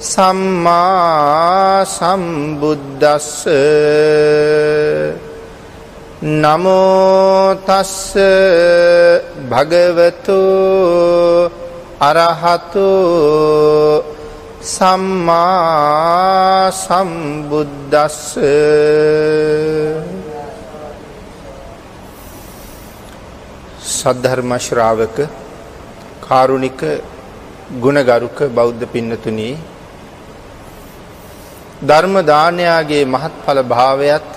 සම්මා සම්බුද්දස්ස. නමෝතස්ස භගවතු අරහතු සම්මා සම්බුද්දස්ස. සද්ධර්ම ශ්‍රාවක කාරුණික ගුණගරුක බෞද්ධ පින්නතුනී ධර්ම දානයාගේ මහත්ඵල භාවයත්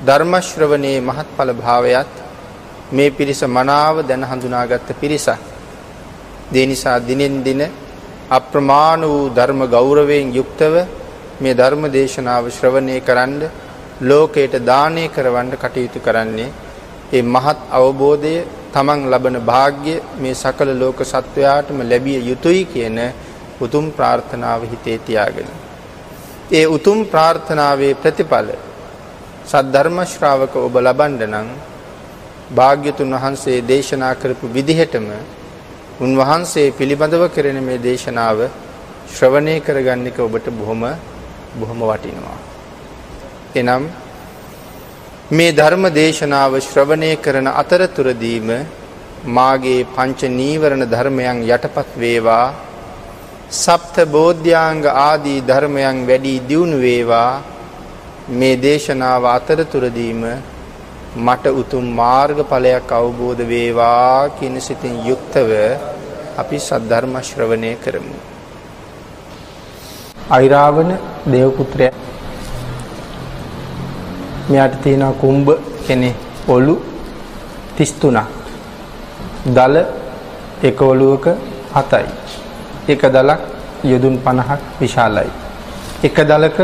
ධර්ම ශ්‍රවණේ මහත්ඵල භාවයත් මේ පිරිස මනාව දැන හඳුනාගත් පිරිසක්. ඒ නිසා දිනෙන් දින අප්‍රමාණ වූ ධර්ම ගෞරවයෙන් යුක්තව මේ ධර්ම දේශනාව ශ්‍රවණය කරන්න ලෝකයට දානය කරවන්න කටයුතු කරන්නේ ඒ මහත් අවබෝධය තමන් ලබන වාග්ය මේ සකල ලෝක සත්වයාටම ලැබිය යුතුයි කියන උතුම් ප්‍රාර්ථනාව හිතේ තියාගෙන ඒ උතුම් ප්‍රාර්ථනාවේ ප්‍රතිඵල සද්ධර්ම ශ්‍රාවක ඔබ ලබන්න නම් භාග්‍යතුන් වහන්සේ දේශනා කරපු විදිහටම උන්වහන්සේ පිළිබඳව කරන මේ දේශනාව ශ්‍රවණය කරගන්න එක ඔබට බොහොම බොහොම වටිනවා. එනම් මේ ධර්ම දේශනාව ශ්‍රවණය කරන අතරතුරදීම මාගේ පංච නීවරණ ධර්මයන් යටපත් වේවා සප්ත බෝධ්‍යාංග ආදී ධර්මයන් වැඩි දියුණු වේවා මේ දේශනාව අතරතුරදීම මට උතුම් මාර්ගඵලයක් අවබෝධ වේවා කියන සිතින් යුක්තව අපි සද්ධර්ම ශ්‍රවණය කරමු. අයිරාවන දේවපුත්‍රයා මෙයාට තියෙන කුඹ කෙනේ ඔලු 33ක්. දල එක ඔලුවක 7යි. එක දලක් යොදුන් 50ක් විශාලයි. එක දලක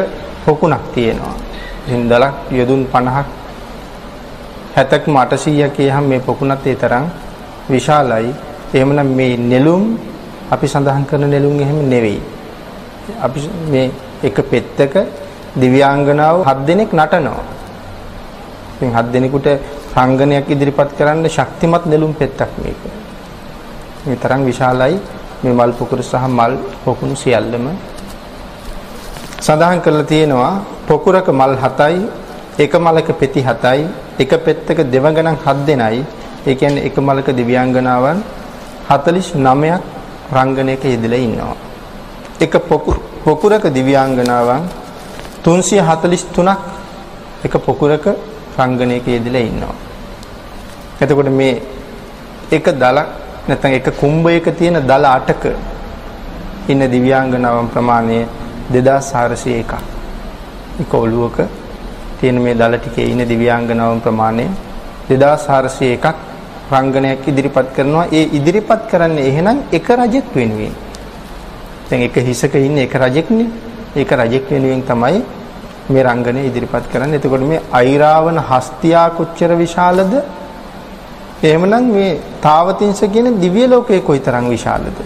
පොකුණක් තියෙනවා. ඉතින් දලක් යොදුන් 50ක් 70ක් 800ක් කියහම මේ පොකුණත් ඒ තරම් විශාලයි. එහෙමනම් මේ නෙළුම් අපි සඳහන් කරන නෙළුම් එහෙම නෙවෙයි. අපි මේ එක පෙත්තක දිව්‍යාංගනාව හත් දෙනෙක් නටනවා. ඉතින් හත් දෙනෙකුට රංගනයක් ඉදිරිපත් කරන්න ශක්තිමත් නෙළුම් පෙත්තක් මේක. මේ තරම් විශාලයි මේ මල් පොකුරු සහ මල් පොකුණු සියල්ලම සඳහන් කරලා තියෙනවා පොකුරක මල් 7යි එක මලක පෙති 7යි එක පෙත්තක දෙවඟනන් 7 දෙනයි. ඒ කියන්නේ එක මලක දිව්‍යාංගනාවන් 49ක් රංගනයක යෙදලා ඉන්නවා. එක පොකුරක දිව්‍යාංගනාවන් 343ක් එක පොකුරක රංගනයක යෙදලා ඉන්නවා. එතකොට මේ එක දලක් නැත්නම් එක කුම්භයක තියෙන දල 8ක ඉන්න දිව්‍යාංගනාවන් ප්‍රමාණය 2401ක්. එක ඔළුවක තියෙන මේ දල ටිකේ ඉන්න දිව්‍යාංගනාවන් ප්‍රමාණය 2401ක් රංගනයක් ඉදිරිපත් කරනවා. ඒ ඉදිරිපත් කරන්නේ එහෙනම් එක රජෙක් වෙනුවෙන්. දැන් එක හිසක ඉන්න එක රජෙක්නේ. ඒක රජෙක් වෙනුවෙන් තමයි මේ රංගනය ඉදිරිපත් කරන්නේ. එතකොට මේ අයිරාවන හස්තියා කොච්චර විශාලද? එහෙමනම් මේ තාවතිංස කියන දිව්‍ය ලෝකය කොයිතරම් විශාලද?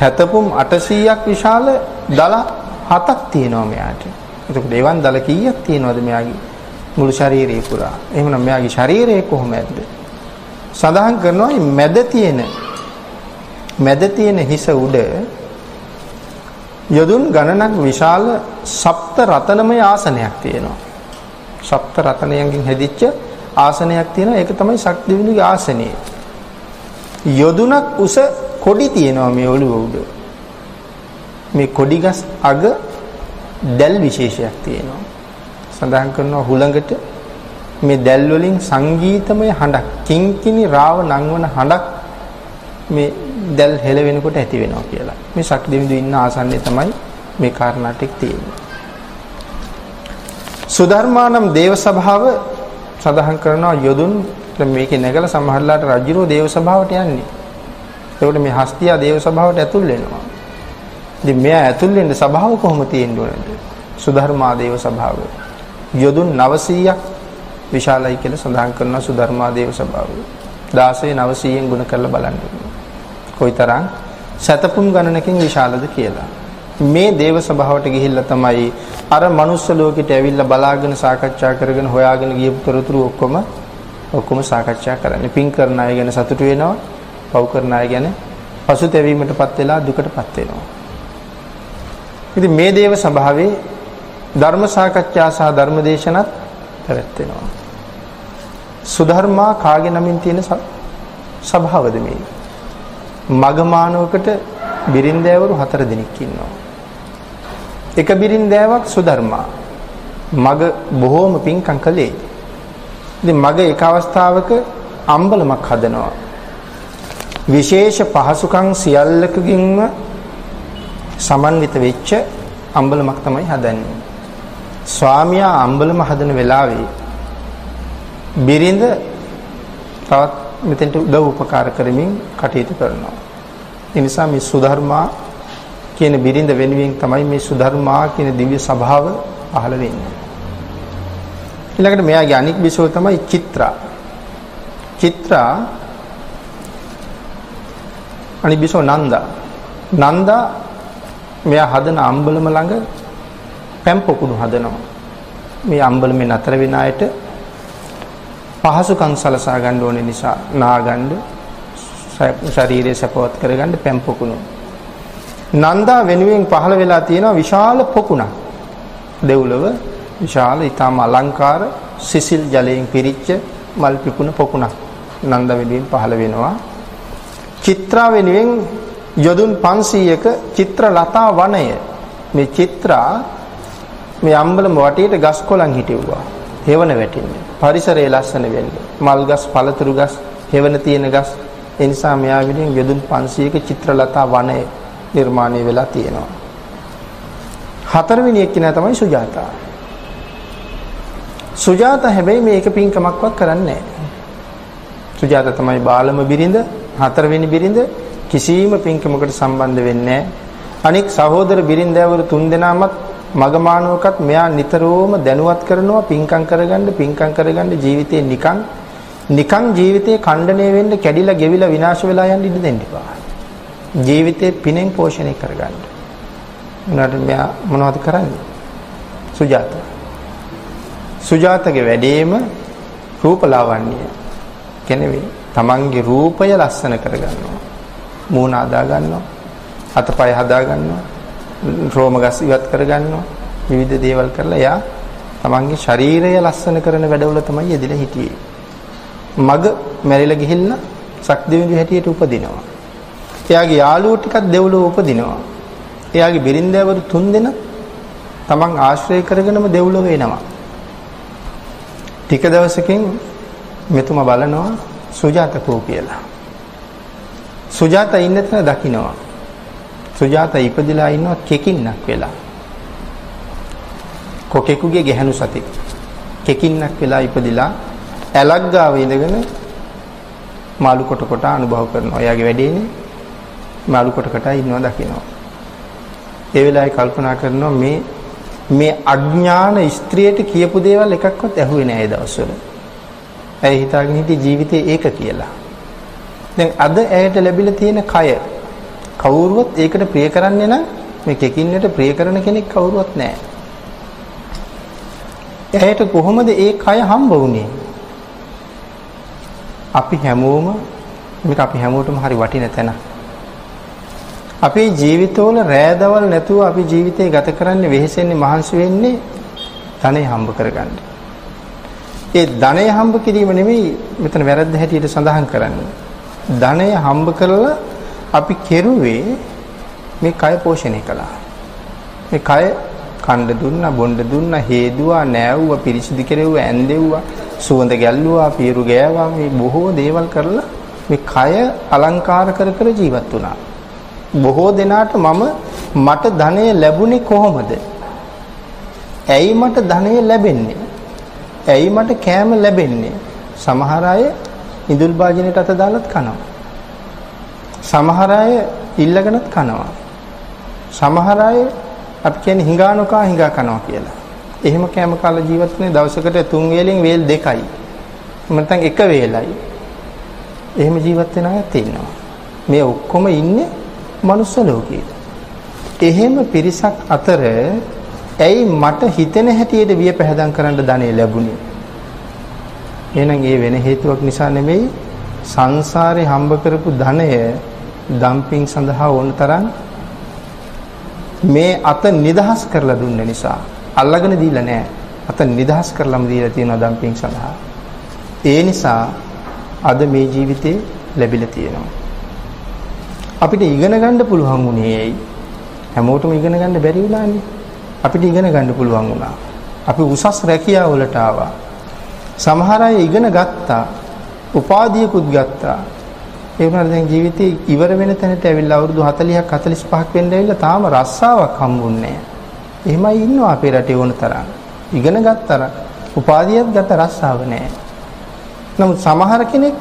හැතපුම් 800ක් විශාල දල හතක් තියෙනවා මෙයාට. එතකොට එවන් දල කීයක් තියෙනවද මෙයාගේ මුළු ශරීරය පුරා? එහෙමනම් මෙයාගේ ශරීරය කොහොමද? සඳහන් කරනවා මැද තියෙන මැද තියෙන හිස උඩ යොදුන් ගණනක් විශාල සප්ත රතනමය ආසනයක් තියෙනවා. සප්ත රතනයන්ගෙන් හැදිච්ච ආසනයක් තියෙනවා. ඒක තමයි ශක්තිවිදුගේ ආසනය. යොදුනක් උස කොඩි තියෙනවා මේ ඔළුව උඩ. මේ කොඩි ගස් අග දැල් විශේෂයක් තියෙනවා. සඳහන් කරනවා හුළඟට මේ දැල් වලින් සංගීතමය හඬක් කිංකිණි රාව නංවන හඬක් මේ දැල් හෙල වෙනකොට ඇති වෙනවා කියලා. මේ ශක්තිවිදු ඉන්න ආසන්නයේ තමයි මේ කාරණා ටික තියෙන්නේ. සුධර්මානම් දේව සභාව සඳහන් කරනවා යොදුන් මේකේ නැගලා සමහරලාට රජුරෝ දේව සභාවට යන්නේ. ඒකට මේ හස්තියා දේව සභාවට ඇතුල් වෙනවා. ඉතින් මෙයා ඇතුල් වෙන්න සභාව කොහොම තියෙන්න ඕනද? සුධර්මා දේව සභාව. යොදුන් 900ක් විශාලයි කියලා සඳහන් කරනවා සුධර්මා දේව සභාව. 16 900න් ගුණ කරලා බලන්න. කොයිතරම් සතපුම් ගණනකින් විශාලද කියලා. මේ දේව සභාවට ගිහිල්ලා තමයි අර මනුස්ස ලෝකෙට ඇවිල්ලා බලාගෙන සාකච්ඡා කරගෙන හොයාගෙන ගියපු තොරතුරු ඔක්කොම ඔක්කොම සාකච්ඡා කරන්නේ. පින් කරන අය ගැන සතුටු වෙනවා. පව් කරන අය ගැන පසුතැවීමටපත් වෙලා දුකටපත් වෙනවා. ඉතින් මේ දේව සභාවේ ධර්ම සාකච්ඡා සහ ධර්ම දේශනත් පැවැත්වෙනවා. සුධර්මා කාගේ නමින් තියෙන සභාවද මේ? මගමානවකට බිරින්දෑවරු හතර දෙනෙක් ඉන්නවා. එක බිරින්දෑවක් සුධර්මා. මග බොහෝම පින්කම් කළේ. ඉතින් මග එක අවස්ථාවක අම්බලමක් හදනවා. විශේෂ පහසුකම් සියල්ලකකින්ම සමන්විත වෙච්ච අම්බලමක් තමයි හදන්නේ. ස්වාමියා අම්බලම හදන වෙලාවේ බිරිඳ තවත් මෙතෙන්ට උදව් උපකාර කරමින් කටයුතු කරනවා. ඒ නිසා මේ සුධර්මා කියන බිරිඳ වෙනුවෙන් තමයි මේ සුධර්මා කියන දිව්‍ය සභාව පහළ වෙන්නේ. ඊළඟට මෙයාගේ අනික් විෂය තමයි චිත්‍රා. චිත්‍රා අනික් විෂය නන්දා. නන්දා මෙයා හදන අම්බලම ළඟ පැම් පොකුණු හදනවා. මේ අම්බලමේ නතර වෙන අයට පහසුකම් සලසා ගන්න ඕනේ නිසා නාගන්න ශරීරය සපවත් කරගන්න පැම් පොකුණු. නන්දා වෙනුවෙන් පහළ වෙලා තියෙන විශාල පොකුණක්. දෙව්ලොව විශාල ඊටම අලංකාර සිසිල් ජලයෙන් පිරිච්ච මල් පිපුණ පොකුණක් නන්ද වෙනුවෙන් පහළ වෙනවා. චිත්‍රා වෙනුවෙන් යොදුන් 500ක චිත්‍ර ලතා වනය මේ චිත්‍රා මේ අම්බලම වටේට ගස් කොළන් හිටෙව්වා. හෙවණ වැටෙන්නේ. පරිසරය ලස්සන වෙන්න. මල් ගස්, පළතුරු ගස්, හෙවණ තියෙන ගස්. ඒ නිසා මෙයා විදිහෙන් යොදුන් 500ක චිත්‍රලතා වනය නිර්මාණය වෙලා තියෙනවා. හතරවෙනි එක්කිනා තමයි සුජාතා. සුජාතා හැබැයි මේක පින්කමක්වත් කරන්නේ නැහැ. සුජාතා තමයි බාලම බිරිඳ, හතරවෙනි බිරිඳ කිසිම පින්කමකට සම්බන්ධ වෙන්නේ නැහැ. අනික සහෝදර බිරින්දෑවරු තුන්දෙනාමත් මගමානුවකත් මෙයා නිතරම දැනුවත් කරනවා පින්කම් කරගන්න පින්කම් කරගන්න ජීවිතේ නිකන් නිකන් ජීවිතේ ඛණ්ඩණය වෙන්න කැඩිලා ගෙවිලා විනාශ වෙලා යන්න ඉඩ දෙන්න එපා. ජීවිතේ පිනෙන් පෝෂණය කරගන්න. උනාට මෙයා මොනවද කරන්නේ? සුජාත. සුජාතගේ වැඩේම රූපලාවන්‍ය කෙනෙවි තමන්ගේ රූපය ලස්සන කරගන්නවා. මූණ අදා ගන්නවා. අතපය හදා ගන්නවා. රෝම ගස් ඉවත් කරගන්නවා. විවිධ දේවල් කරලා එයා තමන්ගේ ශරීරය ලස්සන කරන වැඩවල තමයි යෙදিলা හිටියේ. මග මැරිලා ගිහිල්ලා සක්දෙවිඳු හැටියට උපදිනවා. එයාගේ යාළුවෝ ටිකක් දෙව්ලොව උපදිනවා. එයාගේ බිරින්දෑවරු තුන්දෙනා තමන් ආශ්‍රය කරගෙනම දෙව්ලොව එනවා. ටික දවසකින් මෙතුමා බලනවා සුජාතකෝ කියලා. සුජාතා ඉන්න තැන දකින්නවා. සුජාතා ඉපදිලා ඉන්නවා කෙකින්නක් වෙලා. කොකෙකුගේ ගැහණු සතෙක්. කෙකින්නක් වෙලා ඉපදිලා ඇලක් ගාව ඉඳගෙන මාළු කොට කොට අනුභව කරනවා. එයාගේ වැඩේනේ මාළු කොට කොට ඉන්නවා දකින්නවා. ඒ වෙලාවේ කල්පනා කරනවා මේ මේ අඥාන ස්ත්‍රියට කියපු දේවල් එකක්වත් ඇහුවේ නෑ ඒ දවස්වල. ඇයි හිතාගෙන හිටියේ ජීවිතේ ඒක කියලා. දැන් අද ඇයට ලැබිලා තියෙන කය කවුරුවත් ඒකට ප්‍රිය කරන්නේ නම් මේ කෙකින්නට ප්‍රිය කරන කෙනෙක් කවුරුවත් නැහැ. එයාට කොහොමද ඒ කය හම්බ වුනේ? අපි හැමෝම මේක අපි හැමෝටම හරි වටින තැන. අපේ ජීවිතවල රෑදවල් නැතුව අපි ජීවිතේ ගත කරන්නේ වෙහෙසෙන්නේ මහන්සි වෙන්නේ ධනෙ හම්බ කරගන්න. ඒ ධනෙ හම්බ කිරීම නෙමෙයි මෙතන වැරද්ද හැටියට සඳහන් කරන්නේ. ධනෙ හම්බ කරලා අපි කෙරුවේ මේ කය පෝෂණය කළා. මේ කය කණ්ඩ දුන්නා, බොණ්ඩ දුන්නා, හේදුවා, නෑවුවා, පිරිසිදු කෙරෙව්වා, ඇඳෙව්වා, සුවඳ ගැල්ලුවා, පීරු ගෑවා මේ බොහෝ දේවල් කරලා මේ කය අලංකාර කර කර ජීවත් වුණා. බොහෝ දෙනාට මම මට ධනය ලැබුණේ කොහොමද? ඇයි මට ධනය ලැබෙන්නේ? ඇයි මට කෑම ලැබෙන්නේ? සමහර අය ඉඳුල් භාජනයට අත දාලත් කනවා. සමහර අය ඉල්ලගෙනත් කනවා. සමහර අය අපි කියන්නේ හිඟා නොකා හිඟා කනවා කියලා. එහෙම කෑම කාලා ජීවත් වෙන දවසකට තුන් වේලෙන් වේල් දෙකයි. නැත්නම් එක වේලයි. එහෙම ජීවත් වෙන අයත් ඉන්නවා. මේ ඔක්කොම ඉන්නේ මනුස්ස ලෝකයේ. එහෙම පිරිසක් අතර ඇයි මට හිතෙන හැටියට විය පැහැදම් කරන්න ධනෙ ලැබුණේ? එහෙනම් ඒ වෙන හේතුවක් නිසා නෙමෙයි සංසාරේ හම්බ කරපු ධනය ඩම්පින් සඳහා ඕන තරම් මේ අත නිදහස් කරලා දුන්න නිසා අල්ලගෙන දීලා නැහැ. අත නිදහස් කරලම දීලා තියෙනවා ඩම්පින් සඳහා. ඒ නිසා අද මේ ජීවිතේ ලැබිලා තියෙනවා. අපිට ඉගෙන ගන්න පුළුවන් වුණේ ඇයි? හැමෝටම ඉගෙන ගන්න බැරි වුණානේ. අපිට ඉගෙන ගන්න පුළුවන් වුණා. අපි උසස් රැකියාව වලට ආවා. සමහර අය ඉගෙන ගත්තා. උපාධියකුත් ගත්තා. ඒ වුණාට දැන් ජීවිතේ ඉවර වෙන තැනට ඇවිල්ලා අවුරුදු 40ක් 45ක් වෙන්න ඇවිල්ලා තාම රස්සාවක් හම්බුන්නේ නැහැ. එහෙමයි ඉන්නවා අපේ රටේ ඕන තරම්. ඉගෙන ගත්තර උපාධියක් ගත රස්සාව නැහැ. නමුත් සමහර කෙනෙක්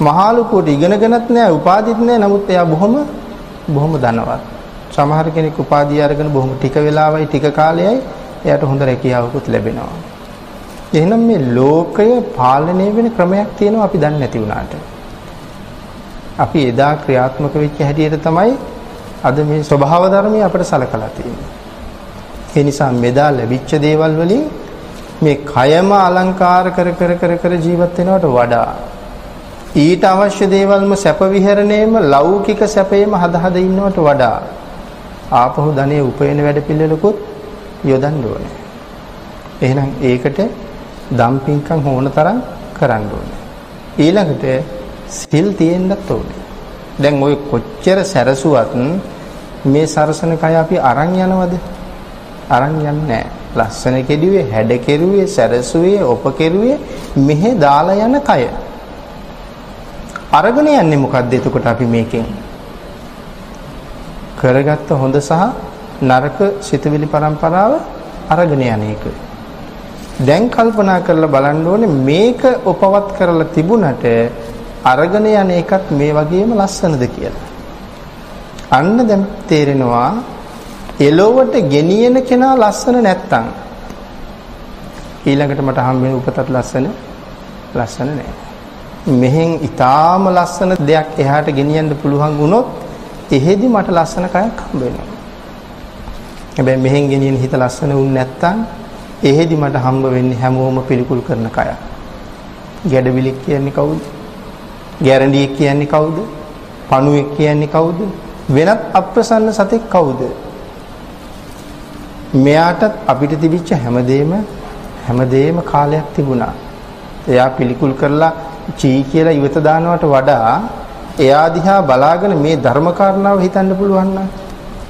මහා ලොකුවට ඉගෙනගෙනත් නැහැ උපාධිත් නැහැ නමුත් එයා බොහොම බොහොම ධනවත්. සමහර කෙනෙක් උපාධිය අරගෙන බොහොම ටික වෙලාවයි ටික කාලයයි එයාට හොඳ රැකියාවකුත් ලැබෙනවා. එහෙනම් මේ ලෝකය පාලනය වෙන ක්‍රමයක් තියෙනවා අපි දන්නේ නැති වුණාට. අපි එදා ක්‍රියාත්මක වෙච්ච හැටියට තමයි අද මේ ස්වභාව ධර්මය අපිට සලකලා තියෙන්නේ. ඒ නිසා මෙදා ලැබිච්ච දේවල් වලින් මේ කයම අලංකාර කර කර කර කර ජීවත් වෙනවට වඩා ඊට අවශ්‍ය දේවල්ම සැප විහරණයම ලෞකික සැපේම හද හද ඉන්නවට වඩා ආපහු ධනෙ උපයන වැඩ පිළිවෙලකුත් යොදන්න ඕනේ. එහෙනම් ඒකට දම්පින්කම් හොන තරම් කරන්න ඕනේ. ඊළඟට සිල් තියෙන්නත් ඕනේ. දැන් ওই කොච්චර සැරසුවත් මේ සරසන කය අපි අරන් යනවද? අරන් යන්නේ නැහැ. ලස්සන කෙඩුවේ, හැඩ කෙරුවේ, සැරසුවේ, ඔප කෙරුවේ මෙහෙ දාලා යන කය. අරගෙන යන්නේ මොකද්ද එතකොට අපි මේකෙන්? කරගත්ත හොඳ සහ නරක සිතවිලි પરම්පරාව අරගෙන යන එක. දැන් කල්පනා කරලා බලන්න ඕනේ මේක උපවත් කරලා තිබුණට අරගෙන යන එකත් මේ වගේම ලස්සනද කියලා. අන්න දැන් තේරෙනවා එලොවට ගෙනියන කෙනා ලස්සන නැත්තම් ඊළඟට මට හම් වෙන උපතත් ලස්සන ලස්සන නෑ. මෙහෙන් ඊටාම ලස්සන දෙයක් එහාට ගෙනියන්න පුළුවන් වුණොත් එහෙදි මට ලස්සන කයක් හම්බ වෙනවා. හැබැයි මෙහෙන් ගෙනියන හිත ලස්සන වුනේ නැත්තම් එහෙදි මට හම්බ වෙන්නේ හැමෝම පිළිකුල් කරන කයක්. ගැඩවිලි කියන්නේ කවුද? ගැරන්ඩියෙක් කියන්නේ කවුද? පණුවෙක් කියන්නේ කවුද? වෙනත් අප්‍රසන්න සතෙක් කවුද? මෙයාටත් අපිට තිබිච්ච හැමදේම හැමදේම කාලයක් තිබුණා. එයා පිළිකුල් කරලා චී කියලා ඉවත දානවට වඩා එයා දිහා බලාගෙන මේ ධර්ම කාරණාව හිතන්න පුළුවන් නම්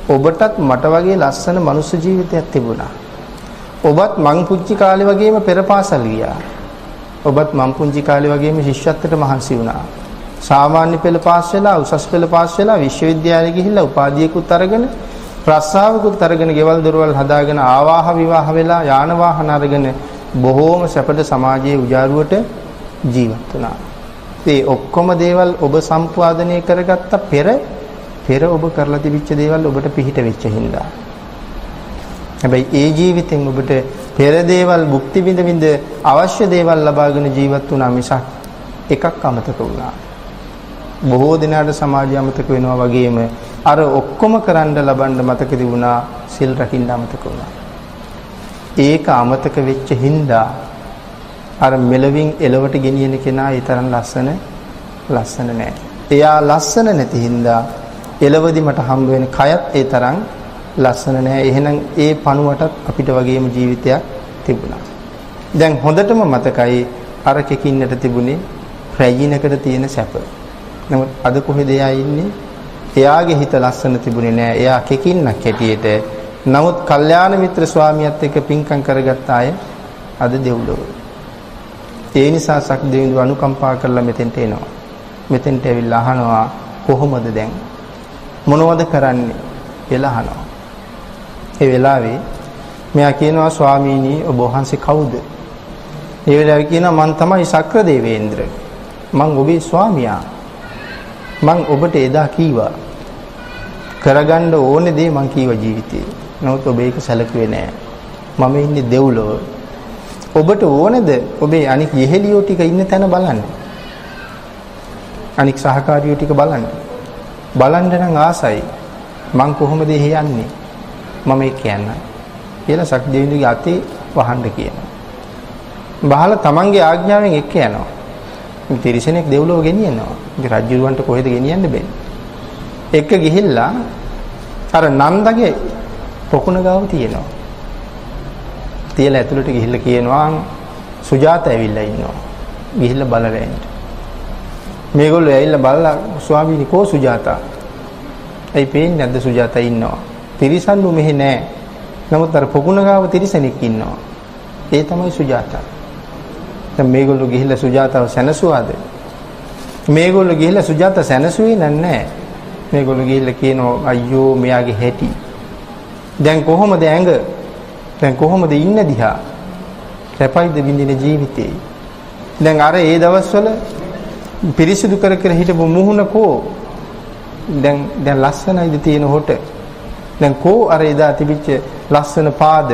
ඔබටත් මට වගේ ලස්සන මනුස්ස ජීවිතයක් තිබුණා. ඔබත් මං පුංචි කාලේ වගේම පෙර පාසල් ගියා. ඔබත් මං පුංචි කාලේ වගේම ශිෂ්‍යත්වයට මහන්සි වුණා. සාමාන්‍ය පෙළ පාස් වෙලා උසස් පෙළ පාස් වෙලා විශ්වවිද්‍යාලෙ ගිහිල්ලා උපාධියකුත් අරගෙන ප්‍රස්තාවකුත් අරගෙන ගෙවල් දොරවල් හදාගෙන ආවාහ විවාහ වෙලා යාන වාහන අරගෙන බොහෝම සැපද සමාජයේ උජාරුවට ජීවත් වුණා. ඒ ඔක්කොම දේවල් ඔබ සම්පාදනය කරගත්ත පෙර පෙර ඔබ කරලා තිබිච්ච දේවල් ඔබට පිහිට වෙච්ච හින්දා. හැබැයි ඒ ජීවිතෙන් ඔබට පෙර දේවල් භුක්ති විඳ විඳ අවශ්‍ය දේවල් ලබාගෙන ජීවත් වුණා මිසක් එකක් අමතක වුණා. බොහෝ දිනකට සමාජය අමතක වෙනවා වගේම අර ඔක්කොම කරන්න ලබන්න මතක තිබුණා සිල් රකින්න අමතක වුණා. ඒක අමතක වෙච්ච හින්දා අර මෙලවින් එලවට ගෙනියන කෙනා ඒ තරම් ලස්සන ලස්සන නෑ. එයා ලස්සන නැති හින්දා එලවදි මට හම්බ වෙන කයත් ඒ තරම් ලස්සන නෑ. එහෙනම් ඒ පණුවටත් අපිට වගේම ජීවිතයක් තිබුණා. දැන් හොඳටම මතකයි අර කෙකින්නට තිබුණේ රැජිනකට තියෙන සැප. නමුත් අද කොහෙද එයා ඉන්නේ? එයාගේ හිත ලස්සන තිබුණේ නෑ. එයා කෙකින්නක් හැටියට. නමුත් කල්යාණ මිත්‍ර ස්වාමියාත් එක්ක පින්කම් කරගත්ත අය අද දෙව්ලොව. ඒ නිසා සක්දෙවිඳු අනුකම්පා කරලා මෙතෙන්ට එනවා. මෙතෙන්ට ඇවිල්ලා අහනවා කොහොමද දැන්? මොනවද කරන්නේ? කියලා අහනවා. ඒ වෙලාවේ මෙයා කියනවා ස්වාමීනි ඔබ වහන්සේ කවුද? ඒ වෙලාවේ කියනවා මං තමයි ශක්‍ර දේවේන්ද්‍ර. මං ඔබේ ස්වාමියා. මං ඔබට එදා කීවා කරගන්න ඕනේ දේ මං කීවා ජීවිතේ. නමුත් ඔබ ඒක සැලකුවේ නෑ. මම ඉන්නේ දෙව්ලොව. ඔබට ඕනේද ඔබේ අනික් යෙහෙලියෝ ටික ඉන්න තැන බලන්න. අනික් සහකාරියෝ ටික බලන්න. බලන්න නම් ආසයි. මං කොහොමද එහෙ යන්නේ? මම ඒක කියන්න. කියලා සක්දෙවිඳුගේ අතේ වහන්න කියනවා. බහලා තමන්ගේ ආඥාවෙන් එක්ක යනවා. තිරිසනෙක් දෙව්ලොව ගෙනියනවා. ඉතින් රජුරවන්ට කොහෙද ගෙනියන්න බෑ. එක්ක ගිහිල්ලා අර නන්දගේ පොකුණ ගාව තියෙනවා. තියලා ඇතුළට ගිහිල්ලා කියනවා සුජාත ඇවිල්ලා ඉන්නවා. ගිහිල්ලා බලලා එන්න. මේගොල්ලෝ ඇවිල්ලා බලලා ස්වාමීනි කෝ සුජාතා? ඇයි පේන්නේ නැද්ද සුජාතා ඉන්නවා? තිරිසන්නු මෙහෙ නෑ. නමුත් අර පොකුණ ගාව තිරිසනෙක් ඉන්නවා. ඒ තමයි සුජාතා. දැන් මේගොල්ලෝ ගිහිල්ලා සුජාතාව සැනසුවාද? මේගොල්ලෝ ගිහිල්ලා සුජාතා සැනසුවේ නෑ. මේගොල්ලෝ ගිහිල්ලා කියනවා අයියෝ මෙයාගේ හැටි. දැන් කොහොමද ඇඟ? දැන් කොහොමද ඉන්න දිහා? සැපයිද විඳින ජීවිතේ? දැන් අර ඒ දවස්වල පිරිසිදු කර කර හිටපු මුහුණ කෝ? දැන් දැන් ලස්සනයිද තියෙන හොට? දැන් කෝ අර එදා තිබිච්ච ලස්සන පාද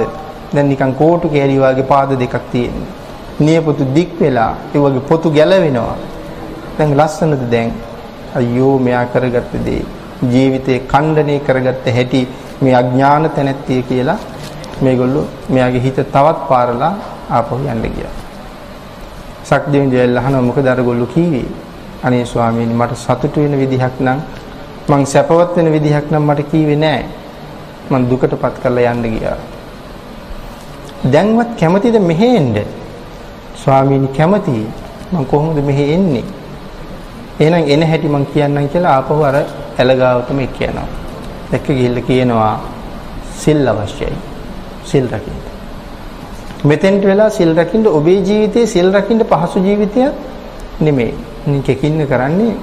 දැන් නිකන් කෝටු කෑලි වගේ පාද දෙකක් තියෙනවා. නියපොතු දික් වෙලා ඒ වගේ පොතු ගැලවෙනවා. දැන් ලස්සනද දැන්? අයියෝ මෙයා කරගත්ත දේ ජීවිතේ ඛණ්ඩණය කරගත්ත හැටි මේ අඥාන තැනැත්තිය කියලා මේගොල්ලෝ මෙයාගේ හිත තවත් පාරලා ආපහු යන්න ගියා. සක්දෙවිඳු ඇවිල්ලා අහනවා මොකද අර ගොල්ලෝ කීවේ? අනේ ස්වාමීනි මට සතුටු වෙන විදිහක් නම් මං සැපවත් වෙන විදිහක් නම් මට කීවේ නෑ. මං දුකටපත් කරලා යන්න ගියා. දැන්වත් කැමතිද මෙහෙ එන්න? ස්වාමීනි කැමතියි. මං කොහොමද මෙහෙ එන්නේ? එහෙනම් එන හැටි මං කියන්නම් කියලා ආපහු අර ඇලගාවටම එක් යනවා. දැක්ක ගිහිල්ලා කියනවා සිල් අවශ්‍යයි. සිල් රකින්න. මෙතෙන්ට වෙලා සිල් රකින්න ඔබේ ජීවිතේ සිල් රකින්න පහසු ජීවිතයක් නෙමෙයි. නිකකින්න කරන්නේ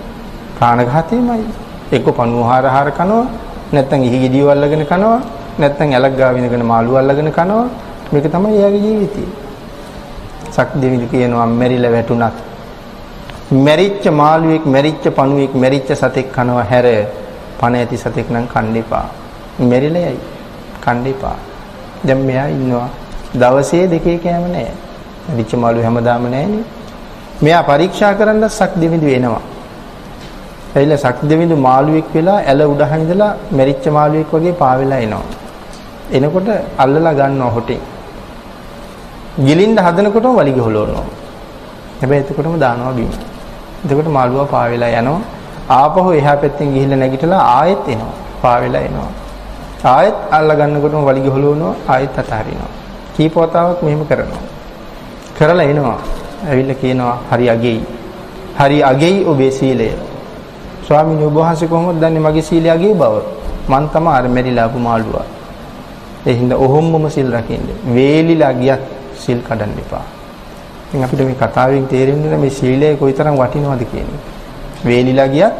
ප්‍රාණඝාතයමයි. එක්ක පණුහාර හාර කනවා, නැත්නම් ඉහි ගෙඩිය අල්ලගෙන කනවා, නැත්නම් ඇලක් ගාවිනගෙන මාළු අල්ලගෙන කනවා. මේක තමයි එයාගේ ජීවිතය. සක් දෙවිලු කියනවා මෙරිලා වැටුණත් මැරිච්ච මාළුවෙක් මැරිච්ච පණුවෙක් මැරිච්ච සතෙක් කනවා හැර පණ ඇති සතෙක් නම් කන්න එපා. මෙරිලා යයි. කන්න එපා. දැන් මෙයා ඉන්නවා. දවසේ දෙකේ කෑම නැහැ. මැරිච්ච මාළුව හැමදාම නැහැනේ. මෙයා පරීක්ෂා කරන්න සක් දෙවිඳු එනවා. ඇවිල්ලා සක් දෙවිඳු මාළුවෙක් වෙලා ඇල උඩහන් ඉඳලා මැරිච්ච මාළුවෙක් වගේ පාවෙලා එනවා. එනකොට අල්ලලා ගන්නවා හොටේ. ගිලින්න හදනකොටම වලිග හොලවනවා. හැබැයි එතකොටම දානවා බිම. එතකොට මාළුවා පාවෙලා යනවා. ආපහු එහා පැත්තෙන් ගිහිල්ලා නැගිටලා ආයෙත් එනවා. පාවෙලා එනවා. ආයෙත් අල්ලා ගන්නකොටම වලිග හොලවනවා ආයෙත් අතහරිනවා. කීප වතාවක් මෙහෙම කරනවා. කරලා එනවා. ඇවිල්ලා කියනවා හරි අගෙයි. හරි අගෙයි ඔබේ සීලය. ස්වාමීන් වහන්සේ කොහොමද දන්නේ මගේ සීලය අගේ බව? මං තමයි අර මෙරිලා ආපු මාළුවා. ඒ හින්දා ඔහොම්මම සිල් රකින්න. වේලිලා ගියත් සිල් කඩන්න එපා. ඉතින් අපිට මේ කතාවෙන් තේරෙන්නේ මේ සීලය කොයිතරම් වටිනවද කියන එක. වේලිලා ගියත්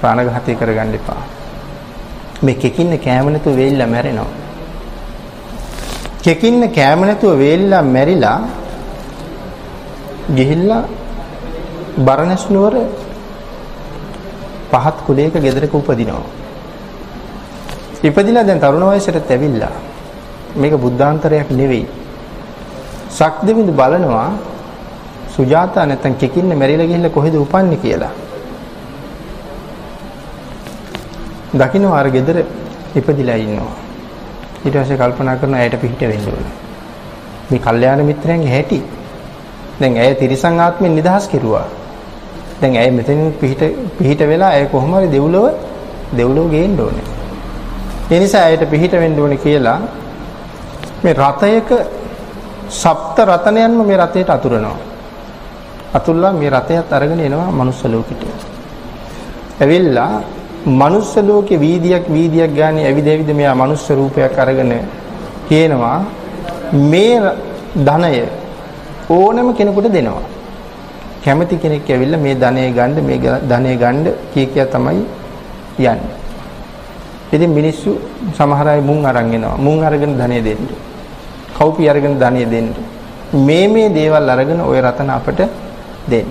ප්‍රාණඝාතය කරගන්න එපා. මේ කෙකින්න කෑම නැතුව වේලිලා මැරෙනවා. කෙකින්න කෑම නැතුව වේලිලා මැරිලා ගිහිල්ලා බරණස් නුවර පහත් කුලයක ගෙදරක උපදිනවා. ඉපදිලා දැන් තරුණ වයසට ඇවිල්ලා මේක බුද්ධාන්තරයක් නෙවෙයි. සක්දෙවිඳු බලනවා සුජාතා නැත්තම් කෙකින්න මැරිලා ගිහිල්ලා කොහෙද උපන්නේ කියලා. දකින්න අර gedara ඉපදිලා ඉන්නවා. ඊට පස්සේ කල්පනා කරනවා ඇයට පිහිට වෙන්න ඕනේ. මේ කල්යාණ මිත්‍රයන්ගේ හැටි. දැන් ඇය තිරිසන් ආත්මෙන් නිදහස් කෙරුවා. දැන් ඇය මෙතන පිහිට පිහිට වෙලා ඇය කොහොම හරි දෙව්ලොව දෙව්ලොව ගේන්න ඕනේ. ඒ නිසා ඇයට පිහිට වෙන්න ඕනේ කියලා මේ රතයක සප්ත රතනයන්ම මේ රතයට අතුරනවා. අතුල්ලා මේ රතයත් අරගෙන එනවා මනුස්ස ලෝකෙට. ඇවිල්ලා මනුස්ස ලෝකේ වීදියක් වීදියක් ගානේ ඇවිද ඇවිද මෙයා මනුස්ස රූපයක් අරගෙන කියනවා මේ ධනය ඕනම කෙනෙකුට දෙනවා. කැමති කෙනෙක් ඇවිල්ලා මේ ධනය ගන්න මේ ධනය ගන්න කිය කිය තමයි යන්නේ. ඉතින් මිනිස්සු සමහර අය මුං අරන් එනවා. මුං අරගෙන ධනය දෙන්න. කව්පි අරගෙන ධනය දෙන්න. මේ මේ දේවල් අරගෙන ওই රතන අපට දෙන්න.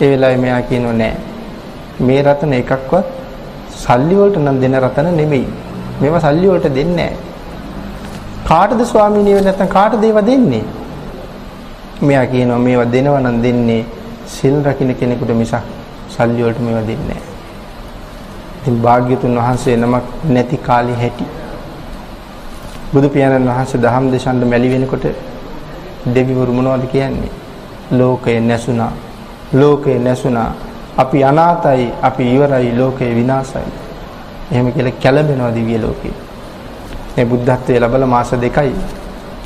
ඒ වෙලාවේ මෙයා කියනෝ නෑ. මේ රතන එකක්වත් සල්ලි වලට නම් දෙන රතන නෙමෙයි. මේවා සල්ලි වලට දෙන්නේ නෑ. කාටද ස්වාමීනි නැත්නම් කාටද ඒවා දෙන්නේ? මෙයා කියනවා මේවා දෙනවා නම් දෙන්නේ සිල් රකින්න කෙනෙකුට මිසක් සල්ලි වලට මේවා දෙන්නේ නැහැ. ඉතින් භාග්‍යතුන් වහන්සේ නමක් නැති කාලේ හැටි බුදු පියාණන් වහන්සේ දහම් දේශන්න මැලි වෙනකොට දෙවිවරු මොනවද කියන්නේ? ලෝකය නැසුණා. ලෝකය නැසුණා. අපි අනාතයි, අපි ඉවරයි, ලෝකය විනාශයි. එහෙම කියලා කැළඹෙනවා දිව්‍ය ලෝකේ. මේ බුද්ධත්වයේ ලැබලා මාස දෙකයි.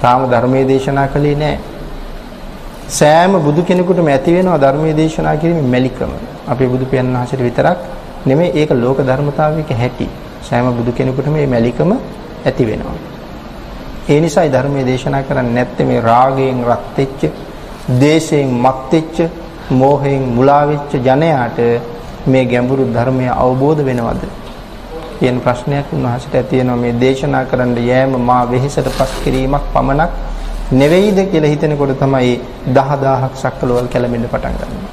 තාම ධර්මයේ දේශනා කළේ නැහැ. සෑම බුදු කෙනෙකුටම ඇති වෙනවා ධර්මයේ දේශනා කිරීමේ මැලිකම. අපේ බුදු පියාණන් වහන්සේට විතරක් නෙමෙයි ඒක ලෝක ධර්මතාවයක හැටි. සෑම බුදු කෙනෙකුටම මේ මැලිකම ඇති වෙනවා. ඒ නිසායි ධර්මයේ දේශනා කරන්නේ නැත්තේ මේ රාගයෙන් රත් වෙච්ච, දේශයෙන් මත් වෙච්ච, මෝහයෙන් මුලා වෙච්ච ජනයාට මේ ගැඹුරු ධර්මය අවබෝධ වෙනවද? කියන ප්‍රශ්නයක් උන්වහන්සේට ඇති වෙනවා මේ දේශනා කරන්න යෑම මා වෙහෙසට පස් කිරීමක් පමණක් නෙවෙයිද කියලා හිතනකොට තමයි 10000ක් සක්කලවල් කැළඹෙන්න පටන් ගන්නවා.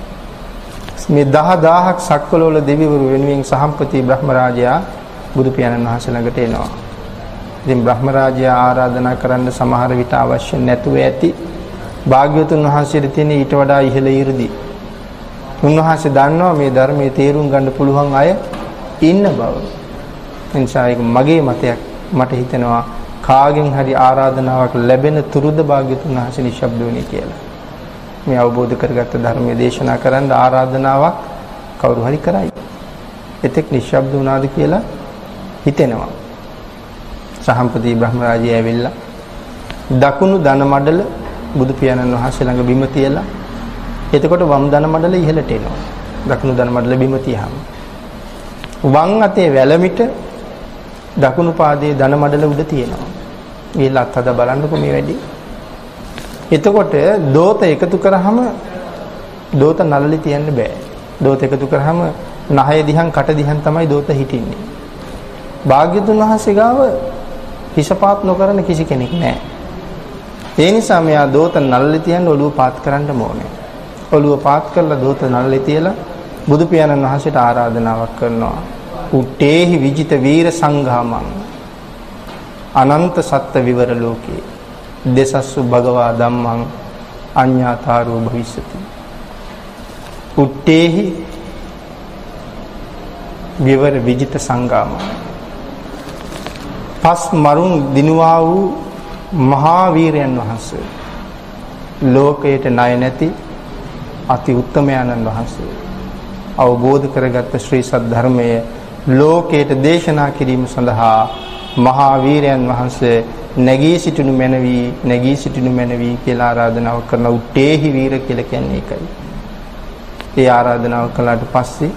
මේ 10000ක් සක්කලවල දෙවිවරු වෙනුවෙන් සහම්පති බ්‍රහ්මරාජයා බුදු පියාණන් වහන්සේ ළඟට එනවා. ඉතින් බ්‍රහ්මරාජයා ආරාධනා කරන්න සමහර විට අවශ්‍ය නැතුව ඇති. භාග්‍යවතුන් වහන්සේට තියෙන ඊට වඩා ඉහළ 이르දි. උන්වහන්සේ දන්නවා මේ ධර්මයේ තේරුම් ගන්න පුළුවන් අය ඉන්න බව. එනිසා ඒක මගේ මතයක් මට හිතෙනවා කාගෙන් හරි ආරාධනාවක් ලැබෙන තුරුද භාග්‍යතුන් වහන්සේ නිශ්ශබ්ද වුණේ කියලා. මේ අවබෝධ කරගත්ත ධර්මයේ දේශනා කරන්න ආරාධනාවක් කවුරු හරි කරයි. එතෙක් නිශ්ශබ්ද වුණාද කියලා හිතෙනවා. සහම්පති බ්‍රහ්මරාජය ඇවිල්ලා දකුණු ධන මඩල බුදු පියාණන් වහන්සේ ළඟ බිම තියලා එතකොට වම් ධන මඩල ඉහළට එනවා. දකුණු ධන මඩල බිම තියහම වම් අතේ වැලමිට දකුණු පාදයේ ධන මඩල උඩ තියෙනවා. ගිහලා අත්හද බලන්නකො මේ වැඩි. එතකොට දෝත එකතු කරාම දෝත නළලි තියන්න බෑ. දෝත එකතු කරාම නහය දිහන් කට දිහන් තමයි දෝත හිටින්නේ. භාග්‍යතුන් වහන්සේ ගාව හිසපාත් නොකරන කිසි කෙනෙක් නැහැ. ඒ නිසා මෙයා දෝත නළලි තියන්න ඔළුව පාත් කරන්න ඕනේ. ඔළුව පාත් කරලා දෝත නළලි තියලා බුදු පියාණන් වහන්සේට ආරාධනාවක් කරනවා. උට්ටේහි විජිත වීර සංඝාමං අනන්ත සත්ත්ව විවර ලෝකේ දෙසස්සු භගවා ධම්මං අඤ්ඤාතාරෝ භවිස්සති උට්ටේහි විවර විජිත සංඝාමං පස් මරුන් දිනුවා වූ මහා වීරයන් වහන්සේ. ලෝකයට ණය නැති අති උත්තමයන්න් වහන්සේ. අවබෝධ කරගත්ත ශ්‍රී සද්ධර්මයේ ලෝකයට දේශනා කිරීම සඳහා මහා වීරයන් වහන්සේ නැගී සිටිනු මැනවි නැගී සිටිනු මැනවි කියලා ආරාධනාව කරන උට්ටේහි වීර කියලා කියන්නේ ඒකයි. ඒ ආරාධනාව කළාට පස්සේ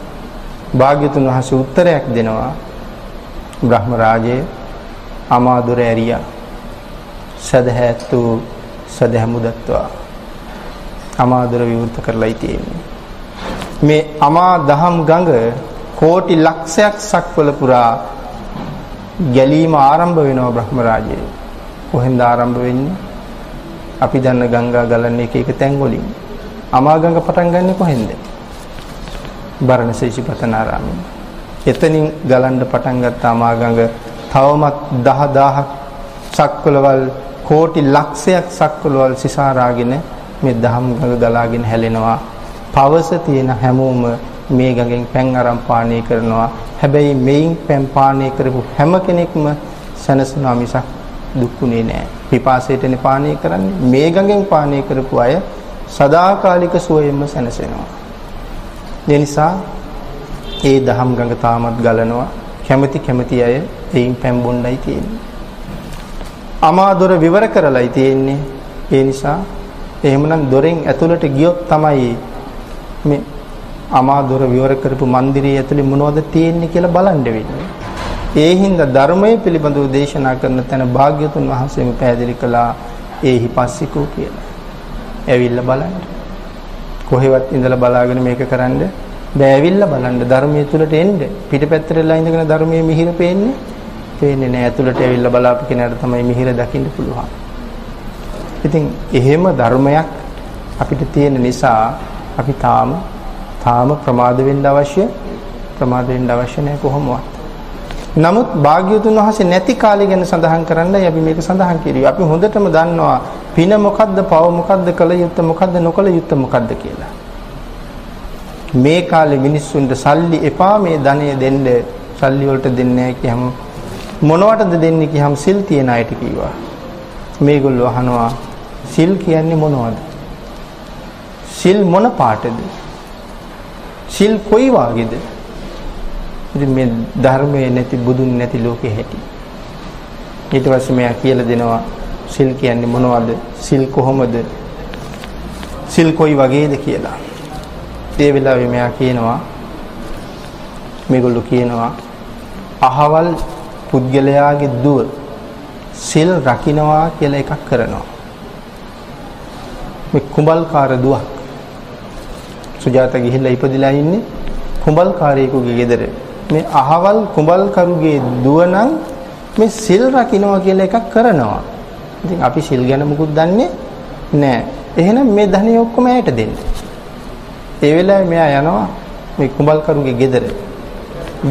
භාග්‍යතුන් වහන්සේ උත්තරයක් දෙනවා. බ්‍රහ්ම රාජයේ අමාදුර ඇරියා සදහැත්තු සදහැමුදත්වා අමාදුර විවෘත කරලායි තියෙන්නේ මේ අමා දහම් ගඟ කෝටි ලක්ෂයක් සක්වල පුරා ගැලීම ආරම්භ වෙනවා බ්‍රහ්ම රාජයේ. කොහෙන්ද ආරම්භ වෙන්නේ? අපි දන්න ගංගා ගලන්නේ එක එක තැන් වලින්. අමා ගඟ පටන් ගන්නෙ කොහෙන්ද? බරණැස ඉසිපතනාරාමයෙන්. එතනින් ගලන්න පටන් ගත්ත අමා ගඟ තවමත් 10000ක් සක්වලවල් කෝටි ලක්ෂයක් සක්වලවල් සිසාරාගෙන මේ දහම් ගඟ ගලාගෙන හැලෙනවා. පවස තියෙන හැමෝම මේ ගඟෙන් පැන් අරන් පානය කරනවා. හැබැයි මේන් පැන් පානය කරපු හැම කෙනෙක්ම සැනසෙනවා මිසක් දුක්ුනේ නෑ. පිපාසයටනේ පානය කරන්නේ. මේ ගඟෙන් පානය කරපු අය සදාකාලික සුවයෙන්ම සැනසෙනවා. ඒ නිසා ඒ දහම් ගඟ තාමත් ගලනවා. කැමැති කැමැති අය එයින් පැන් බොණ්ඩයි තියෙන්නේ. අමාදොර විවර කරලායි තියෙන්නේ. ඒ නිසා එහෙමනම් දොරෙන් ඇතුළට ගියොත් තමයි මේ අමාදොර විවර කරපු મંદિરයේ ඇතුළේ මොනවද තියෙන්නේ කියලා බලන්න වෙන්නේ. ඒ හින්දා ධර්මයේ පිළිබඳව දේශනා කරන තැන භාග්‍යතුන් වහන්සේම පැහැදිලි කළා ඒහි පස්සිකෝ කියලා. ඇවිල්ලා බලන්න. කොහෙවත් ඉඳලා බලාගෙන මේක කරන්න බෑ ඇවිල්ලා බලන්න ධර්මයේ තුලට එන්න. පිටපැත්තට ඉඳගෙන ධර්මයේ මිහිර පේන්නේ පේන්නේ නෑ. ඇතුළට ඇවිල්ලා බලාපු කෙනාට තමයි මිහිර දකින්න පුළුවන්. ඉතින් එහෙම ධර්මයක් අපිට තියෙන නිසා අපි තාම තාම ප්‍රමාද වෙන්න අවශ්‍ය ප්‍රමාද වෙන්න අවශ්‍ය නැහැ කොහොමවත්. නමුත් භාග්‍යවතුන් වහන්සේ නැති කාලය ගැන සඳහන් කරන්නයි අපි මේක සඳහන් කිරුවේ. අපි හොඳටම දන්නවා පින මොකද්ද, පව මොකද්ද, කල යුත්තේ මොකද්ද, නොකල යුත්තේ මොකද්ද කියලා. මේ කාලේ මිනිස්සුන්ට සල්ලි එපා මේ ධනය දෙන්න සල්ලි වලට දෙන්නේ නැහැ කියහම මොනවටද දෙන්නේ කියහම සිල් තියන අයට කිව්වා. මේගොල්ලෝ අහනවා සිල් කියන්නේ මොනවද? සිල් මොන පාටද? සිල් කොයි වාගේද? ඉතින් මේ ධර්මයේ නැති බුදුන් නැති ලෝකෙ හැටි. ඊට පස්සේ මෙයා කියලා දෙනවා සිල් කියන්නේ මොනවද? සිල් කොහොමද? සිල් කොයි වගේද කියලා. ඒ වෙලාවේ මෙයා කියනවා මේගොල්ලෝ කියනවා අහවල් පුද්ගලයාගේ දුව සිල් රකින්නවා කියලා එකක් කරනවා. මේ කුඹල්කාර දුවක්. සුජාත ගිහිල්ලා ඉපදිලා ඉන්නේ කුඹල්කාරයෙකුගේ ගෙදර. මේ අහවල් කුඹල්කරුගේ දුව නම් මේ සිල් රකින්නවා කියලා එකක් කරනවා. ඉතින් අපි සිල් ගැන මුකුත් දන්නේ නැහැ. එහෙනම් මේ ධනෙ ඔක්කොම ඇයට දෙන්න. ඒ වෙලාවේ මෙයා යනවා මේ කුඹල්කරුගේ ගෙදර.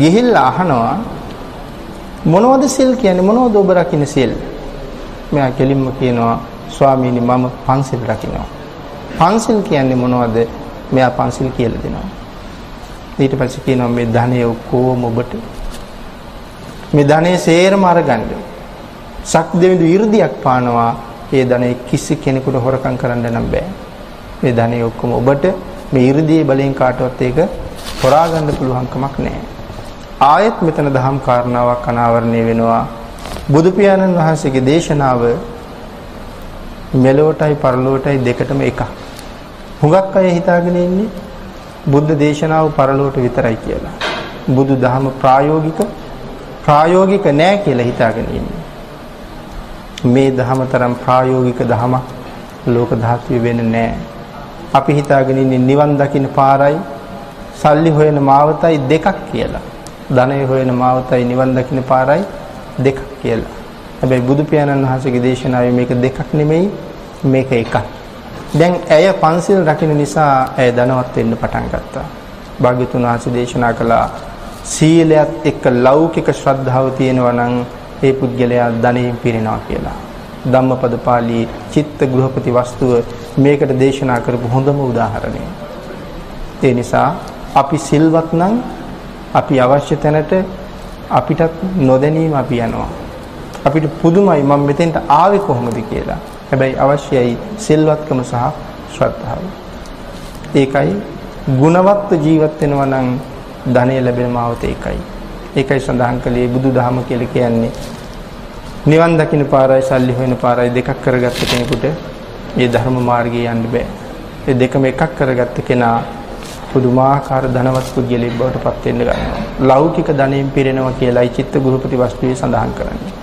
ගිහිල්ලා අහනවා මොනවද සිල් කියන්නේ මොනවද ඔබ රකින්න සිල්? මෙයා කෙලින්ම කියනවා ස්වාමීනි මම පන්සිල් රකින්නවා. පන්සිල් කියන්නේ මොනවද? මෙයා පන්සිල් කියලා දෙනවා. ඊට පස්සේ කියනවා මේ ධනෙ ඔක්කොම ඔබට මේ ධනෙ සේරම අරගන්න. සක් දෙවිඳු 이르දියක් පානවා. ඒ ධනෙ කිසි කෙනෙකුට හොරකම් කරන්න නම් බෑ. මේ ධනෙ ඔක්කොම ඔබට මේ 이르දියේ බලෙන් කාටවත් ඒක හොරා ගන්න පුළුවන් කමක් නැහැ. ආයෙත් මෙතන දහම් කාරණාවක් අනාවරණය වෙනවා. බුදු පියාණන් වහන්සේගේ දේශනාව මෙලොවටයි පරලොවටයි දෙකටම එකක්. හුඟක් අය හිතාගෙන ඉන්නේ බුද්ධ දේශනාව පරලොවට විතරයි කියලා. බුදු දහම ප්‍රායෝගික ප්‍රායෝගික නෑ කියලා හිතාගෙන ඉන්නේ. මේ දහම තරම් ප්‍රායෝගික දහමක් ලෝක ධාතුවේ වෙන්නේ නෑ. අපි හිතාගෙන ඉන්නේ නිවන් දකින්න පාරයි සල්ලි හොයන මාවතයි දෙකක් කියලා. ධනය හොයන මාවතයි නිවන් දකින්න පාරයි දෙකක් කියලා. හැබැයි බුදු පියාණන් වහන්සේගේ දේශනාවේ මේක දෙකක් නෙමෙයි මේක එකක්. දැන් ඇය පන්සිල් රකින්න නිසා ඇය ධනවත් වෙන්න පටන් ගත්තා. භාග්‍යතුන් වහන්සේ දේශනා කළා සීලයත් එක්ක ලෞකික ශ්‍රද්ධාව තියෙනවා නම් ඒ පුද්ගලයා ධනෙන් පිරෙනවා කියලා. ධම්මපද පාළි චිත්ත ගෘහපති වස්තුව මේකට දේශනා කරපු හොඳම උදාහරණය. ඒ නිසා අපි සිල්වත් නම් අපි අවශ්‍ය තැනට අපිටත් නොදැනීම අපි යනවා. අපිට පුදුමයි මම මෙතෙන්ට ආවේ කොහොමද කියලා. හැබැයි අවශ්‍යයි සිල්වත්කම සහ ශ්‍රද්ධාව. ඒකයි ගුණවත් ජීවත් වෙනවා නම් ධනෙ ලැබෙන මාවත ඒකයි. ඒකයි සඳහන් කළේ බුදුදහම කියලා කියන්නේ නිවන් දකින්න පාරයි සල්ලි හොයන පාරයි දෙකක් කරගත්ත කෙනෙකුට මේ ධර්ම මාර්ගයේ යන්න බෑ. ඒ දෙකම එකක් කරගත්ත කෙනා පුදුමාකාර ධනවත් පුද්ගලෙක් බවට පත් වෙන්න ගන්නවා. ලෞකික ධනයෙන් පිරෙනවා කියලායි චිත්ත ගුරුපති වස්තුවේ සඳහන් කරන්නේ.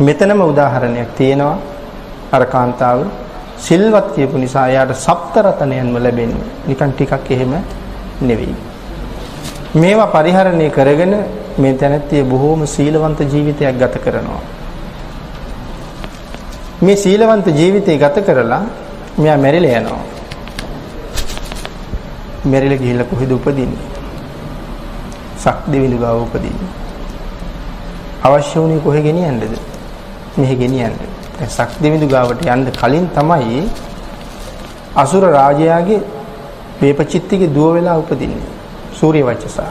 මෙතනම උදාහරණයක් තියෙනවා අර කාන්තාව සිල්වත් කියපු නිසා එයාට සප්තරතනයන්ම ලැබෙන්නේ. නිකන් ටිකක් එහෙම නෙවෙයි. මේවා පරිහරණය කරගෙන මේ තැනැත්තිය බොහෝම සීලවන්ත ජීවිතයක් ගත කරනවා. මේ සීලවන්ත ජීවිතය ගත කරලා මෙයා මැරිලා යනවා. මැරිලා ගිහිල්ලා කොහෙද උපදින්නේ? සක් දෙවිඳු ගාව උපදින්නේ. අවශ්‍ය වුණේ කොහෙ ගෙනියන්නද? මෙහෙ ගෙනියන්න. සක් දෙවිඳු ගාවට යන්න කලින් තමයි අසුර රාජයාගේ වේපචිත්තිගේ දුව වෙලා උපදින්නේ. සූර්ය වච්චසා.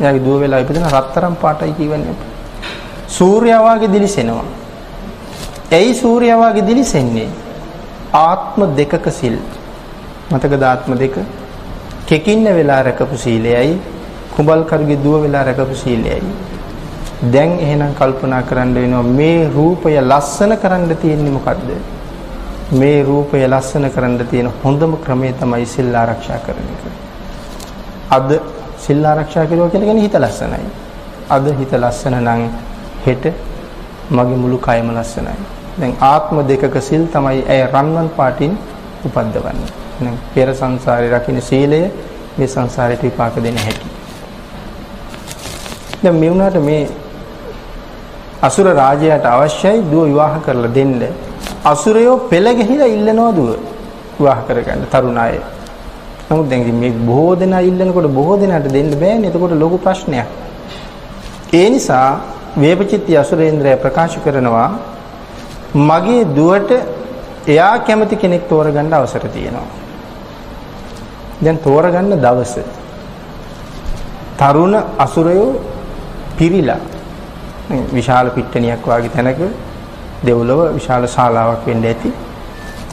එයාගේ දුව වෙලා ඉපදෙන රත්තරන් පාටයි කියවන්නේ. සූර්යයා වාගේ දිලිසෙනවා. ඇයි සූර්යයා වාගේ දිලිසෙන්නේ? ආත්ම දෙකක සිල්. මතකද ආත්ම දෙක? කෙකින්න වෙලා රැකපු සීලයයි කුඹල් කරුගේ දුව වෙලා රැකපු සීලයයි. දැන් එහෙනම් කල්පනා කරන්න වෙනවා මේ රූපය ලස්සන කරන්න තියෙන්නේ මොකද්ද? මේ රූපය ලස්සන කරන්න තියෙන හොඳම ක්‍රමය තමයි සිල් ආරක්ෂා කරන එක. අද සිල් ආරක්ෂා කරුවා කියලා කියන්නේ හිත ලස්සනයි. අද හිත ලස්සන නම් හෙට මගේ මුළු කයම ලස්සනයි. දැන් ආත්ම දෙකක සිල් තමයි ඇය රන්වන් පාටින් උපද්දවන්නේ. එහෙනම් පෙර සංසාරේ රකින්න සීලය මේ සංසාරයට විපාක දෙන හැටි. දැන් මේ වුණාට මේ අසුර රාජයාට අවශ්‍යයි දුව විවාහ කරලා දෙන්න. අසුරයෝ පෙළ ගහිලා ඉල්ලනවා දුව විවාහ කරගන්න තරුණ අය. නමුත් දැන් මේ බොහෝ දෙනා ඉල්ලනකොට බොහෝ දෙනාට දෙන්න බෑනේ. එතකොට ලොකු ප්‍රශ්නයක්. ඒ නිසා වේපචිත්ති අසුරේන්ද්‍රය ප්‍රකාශ කරනවා මගේ දුවට එයා කැමති කෙනෙක් තෝරගන්න අවසර තියෙනවා. දැන් තෝරගන්න දවස තරුණ අසුරයෝ පිරිලා විශාල පිට්ටනියක් වගේ තැනක දෙව්ලොව විශාල ශාලාවක් වෙන්න ඇති.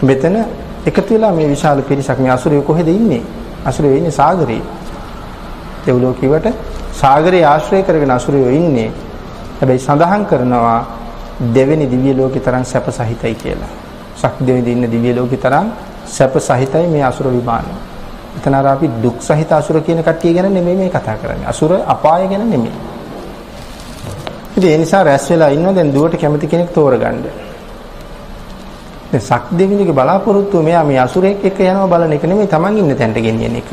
මෙතන එකතු වෙලා මේ විශාල පිරිසක් මේ අසුරයෝ කොහෙද ඉන්නේ? අසුරයෝ ඉන්නේ සාගරේ. දෙව්ලොව කිව්වට සාගරේ ආශ්‍රය කරගෙන අසුරයෝ ඉන්නේ. හැබැයි සඳහන් කරනවා දෙවෙනි දිව්‍ය ලෝකේ තරම් සැප සහිතයි කියලා. සක්දෙවිඳ ඉන්න දිව්‍ය ලෝකේ තරම් සැප සහිතයි මේ අසුර විමානය. එතන අර අපි දුක් සහිත අසුර කියන කට්ටිය ගැන නෙමෙයි මේ කතා කරන්නේ. අසුර අපාය ගැන නෙමෙයි. ඉතින් ඒ නිසා රැස් වෙලා ඉන්නවා දැන් දුවට කැමති කෙනෙක් තෝරගන්න. දැන් සක්දෙවිඳගේ බලාපොරොත්තුව මෙයා මේ අසුරෙක් එක්ක යනවා බලන එක නෙමෙයි Taman ඉන්න තැනට ගෙනියන එක.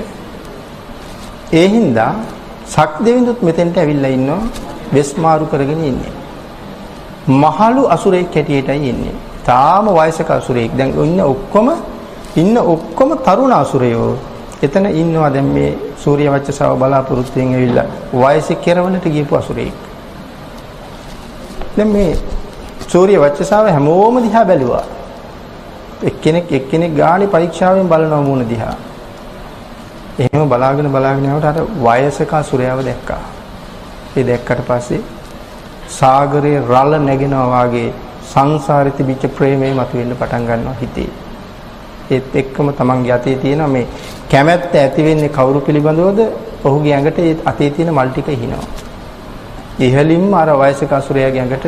ඒ හින්දා සක්දෙවිඳුත් මෙතෙන්ට ඇවිල්ලා ඉන්නවා වෙස් මාරු කරගෙන ඉන්නේ. මහලු අසුරෙක් හැටියටයි ඉන්නේ. තාම වයසක අසුරෙක්. දැන් ඉන්න ඔක්කොම ඉන්න ඔක්කොම තරුණ අසුරයෝ. එතන ඉන්නවා දැන් මේ සූර්ය වච්චසව බලාපොරොත්තුෙන් ඇවිල්ලා වයසේ කෙරවලට ගියපු අසුරෙක්. දැන් මේ සූර්ය වච්චසව හැමෝම දිහා බැලුවා. එක්කෙනෙක් එක්කෙනෙක් ගානේ පරීක්ෂාවෙන් බලනවා මූණ දිහා. එහෙම බලාගෙන බලාගෙන යනකොට අර වයසක අසුරයව දැක්කා. ඒ දැක්කට පස්සේ සාගරයේ රළ නැගෙනවා වාගේ සංසාරේ තිබිච්ච ප්‍රේමය මතුවෙන්න පටන් ගන්නවා හිතේ. ඒත් එක්කම තමන්ගේ අතේ තියෙන මේ කැමැත්ත ඇති වෙන්නේ කවුරු පිළිබඳවද? ඔහුගේ ඇඟට ඒ අතේ තියෙන මල් ටික හිනවා. ඉහලින්ම අර වයසක අසුරයාගේ ඇඟට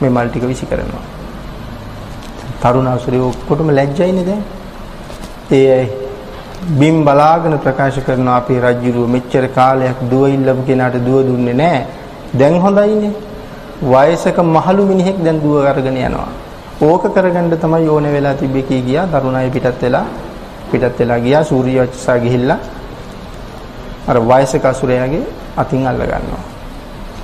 මේ මල් ටික විසි කරනවා. තරුණ අසුරයෝ ඔක්කොටම ලැජ්ජයිනේ දැන්. ඒ බිම් බලාගෙන ප්‍රකාශ කරන අපේ රජුරුව මෙච්චර කාලයක් දුව ඉල්ලපු කෙනාට දුව දුන්නේ නැහැ. දැන් හොඳයිනේ. වයසක මහලු මිනිහෙක් දැන් දුව අරගෙන යනවා. ඕක කරගන්න තමයි ඕන වෙලා තිබ්බේ කී ගියා. තරුණ අය පිටත් වෙලා පිටත් වෙලා ගියා. සූර්ය වච්චසා ගිහිල්ලා අර වයසක අසුරයාගේ අතින් අල්ල ගන්නවා.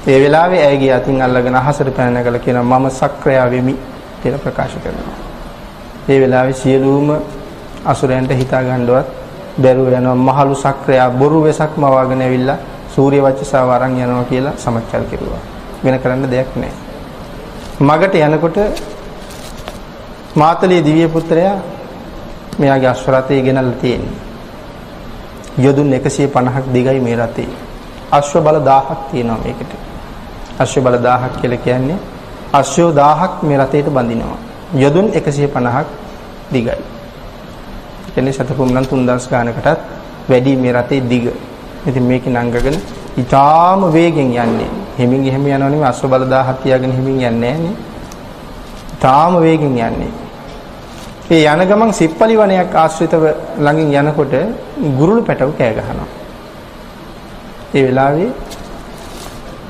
ඒ වෙලාවේ ඇයගේ අතින් අල්ලගෙන අහසට පැන නැගලා කියනවා මම සක්‍රයා වෙමි කියලා ප්‍රකාශ කරනවා. ඒ වෙලාවේ සියලුම අසුරයන්ට හිතා ගන්නවත් බැරුව යනවා මහලු සක්‍රයා බොරු වෙසක් මවාගෙන ඇවිල්ලා සූර්ය වච්චසාව අරන් යනවා කියලා සමච්චල් කෙරුවා. වෙන කරන්න දෙයක් නැහැ. මගට යනකොට මාතලේ දිව්‍ය පුත්‍රයා මෙයාගේ අශ්වරථය ගෙනල්ලා තියෙන්නේ. යොදුන් 150ක් දිගයි මේ රථේ. අශ්ව බල 1000ක් තියෙනවා මේකට. අශ්ව බල 1000ක් කියලා කියන්නේ අශ්වයෝ 1000ක් මේ රථයට බඳිනවා. යොදුන් 150ක් දිගයි. කියන්නේ සතපුම්නම් 3000 ගානකටත් වැඩි මේ රථේ දිග. ඉතින් මේක නංගගෙන ඊටාම වේගෙන් යන්නේ. හිමින් එහෙම යනවා නෙමෙයි අශ්ව බල 1000ක් තියාගෙන හිමින් යන්නේ නෑනේ. ඊටාම වේගෙන් යන්නේ. ඒ යන ගමන් සිප්පලි වනයක් ආශ්‍රිතව ළඟින් යනකොට ගුරුළු පැටව කෑ ගහනවා. ඒ වෙලාවේ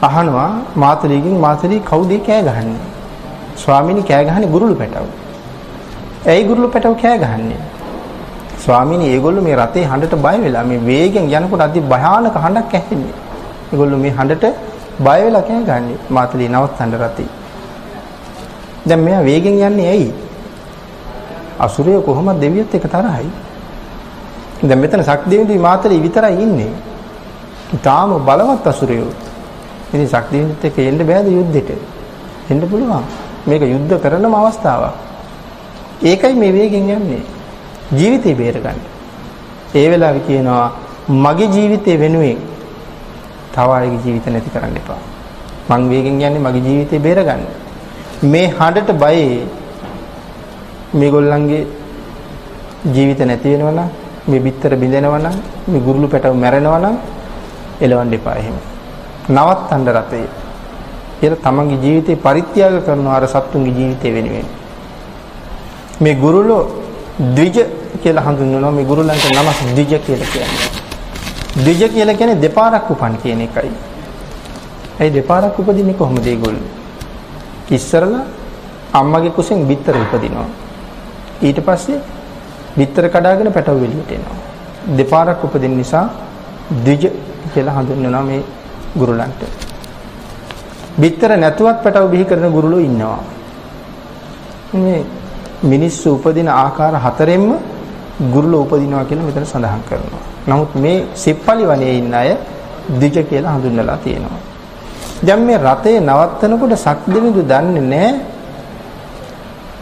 අහනවා මාතලීගෙන් මාතලී කවුද කෑ ගහන්නේ? ස්වාමීනි කෑ ගහන්නේ ගුරුළු පැටව. ඇයි ගුරුළු පැටව කෑ ගහන්නේ? ස්වාමීනි ඒගොල්ලෝ මේ රතේ හඬට බය වෙලා මේ වේගෙන් යනකොට අති භයානක හඬක් ඇහෙන්නේ. ඒගොල්ලෝ මේ හඬට බය වෙලා කෑ ගහන්නේ මාතලී නවත්තන්න රතේ. දැන් මෙයා වේගෙන් යන්නේ ඇයි? අසුරය කොහොමද දෙවියත් එක තරහයි? දැන් මෙතන සක්දේවී මාතලී විතරයි ඉන්නේ. ඊටාම බලවත් අසුරයෝ. ඉතින් ශක්තියින්ත් එක්ක එන්න බෑද යුද්ධෙට? එන්න පුළුවන්. මේක යුද්ධ කරනම අවස්ථාවක්. ඒකයි මේ වේගෙන් යන්නේ. ජීවිතේ බේර ගන්න. ඒ වෙලාවේ කියනවා මගේ ජීවිතේ වෙනුවෙන් තව අයගේ ජීවිත නැති කරන්න එපා. මං වේගෙන් යන්නේ මගේ ජීවිතේ බේරගන්න. මේ හඬට බයේ මේගොල්ලන්ගේ ජීවිත නැති වෙනවා නම් මේ බිත්තර බිඳෙනවා නම් මේ ගුරුළු පැටව මැරෙනවා නම් එලවන්න එපා එහෙම. නවත්තන්න රතේ. කියලා තමන්ගේ ජීවිතේ පරිත්‍යාග කරනවා අර සත්තුන්ගේ ජීවිතේ වෙනුවෙන්. මේ ගුරුළු ද්විජ කියලා හඳුන්වනවා මේ ගුරුලන්ට නමක් ද්විජ කියලා කියන්නේ. ද්විජ කියලා කියන්නේ දෙපාරක් උපන් කියන එකයි. ඒ දෙපාරක් උපදින්නේ කොහොමද ඒගොල්ලෝ? ඉස්සරලා අම්මගේ කුසෙන් බිත්තර උපදිනවා. ඊට පස්සේ බිත්තර කඩාගෙන පැටව එළියට එනවා. දෙපාරක් උපදින නිසා ද්විජ කියලා හඳුන්වනවා මේ ගුරුලන්ට. බිත්තර නැතුවත් පැටව බිහි කරන ගුරුලෝ ඉන්නවා. මේ මිනිස්සු උපදින ආකාර හතරෙන්ම ගුරුලෝ උපදිනවා කියලා මෙතන සඳහන් කරනවා. නමුත් මේ සිප්පලි වනයේ ඉන්න අය ද්විජ කියලා හඳුන්වලා තියෙනවා. දැන් මේ රතේ නවත්තනකොට සක්දෙවිඳු දන්නේ නැහැ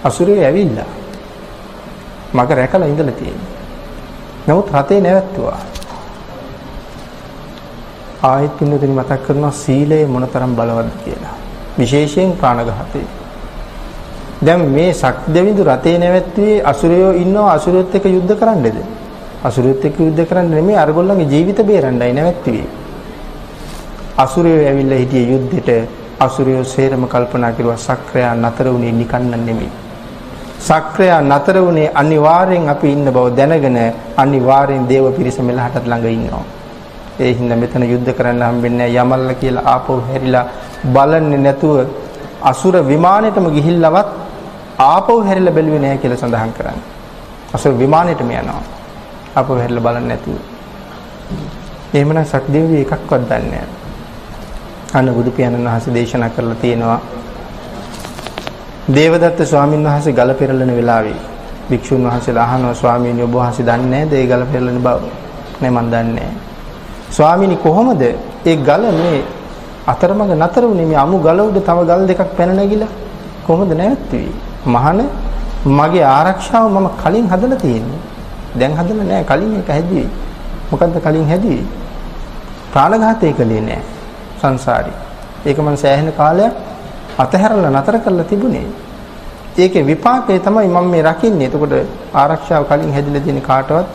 අසුරේ ඇවිල්ලා. මග රැකලා ඉඳලා තියෙනවා. නමුත් රතේ නැවැත්තුවා. ආයෙත් පින්නතුනි මතක් කරනවා සීලය මොනතරම් බලවත්ද කියලා. විශේෂයෙන් ප්‍රාණඝාතය. දැන් මේ සක්දෙවිඳු රතේ නැවැත්තුවේ අසුරයෝ ඉන්නවා අසුරයොත් එක්ක යුද්ධ කරන්නද? අසුරයොත් එක්ක යුද්ධ කරන්න නෙමෙයි අරගොල්ලන්ගේ ජීවිත බේරන්නයි නැවැත්තුවේ. අසුරයෝ ඇවිල්ලා හිටියේ යුද්ධෙට අසුරයෝ සේරම කල්පනා කරුවා සක්‍රයා නතර වුණේ නිකන් නෙමෙයි. සක්‍රයා නතර වුණේ අනිවාර්යෙන් අපි ඉන්න බව දැනගෙන අනිවාර්යෙන් දේව පිරිස මෙලහටත් ළඟ ඉන්නවා. ඒ හින්දා මෙතන යුද්ධ කරන්න හම්බෙන්නේ යමල්ල කියලා ආපහු හැරිලා බලන්නේ නැතුව අසුර විමානෙටම ගිහිල්ලවත් ආපහු හැරිලා බැලුවේ නැහැ කියලා සඳහන් කරන්නේ. අසුර විමානෙටම යනවා. ආපහු හැරිලා බලන්නේ නැතුව. එහෙමනම් සක්දේවිය එකක්වත් දන්නේ නැහැ. අන්න බුදු පියාණන් වහන්සේ දේශනා කරලා තියෙනවා දේවදත්ත ස්වාමීන් වහන්සේ ගල පෙරලන වෙලාවේ භික්ෂුන් වහන්සේලා අහනවා ස්වාමීනි ඔබ වහන්සේ දන්නේ නැද්ද ඒ ගල පෙරලන බව? නෑ මන් දන්නේ නෑ. ස්වාමීනි කොහොමද ඒ ගල මේ අතරමඟ නතර වුනේ මේ අමු ගල උඩ තව ගල් දෙකක් පැන නැගිලා කොහොමද නැවතුනේ? මහන මගේ ආරක්ෂාව මම කලින් හදලා තියෙන්නේ. දැන් හදලා නෑ කලින් එක හැදුවේ. මොකද්ද කලින් හැදුවේ? ප්‍රාණඝාතය කළේ නෑ සංසාරේ. ඒක මම සෑහෙන කාලයක් අතහැරලා නතර කරලා තිබුණේ. ඒකේ විපාකය තමයි මම මේ රකින්නේ. එතකොට ආරක්ෂාව කලින් හැදිලා තියෙන කාටවත්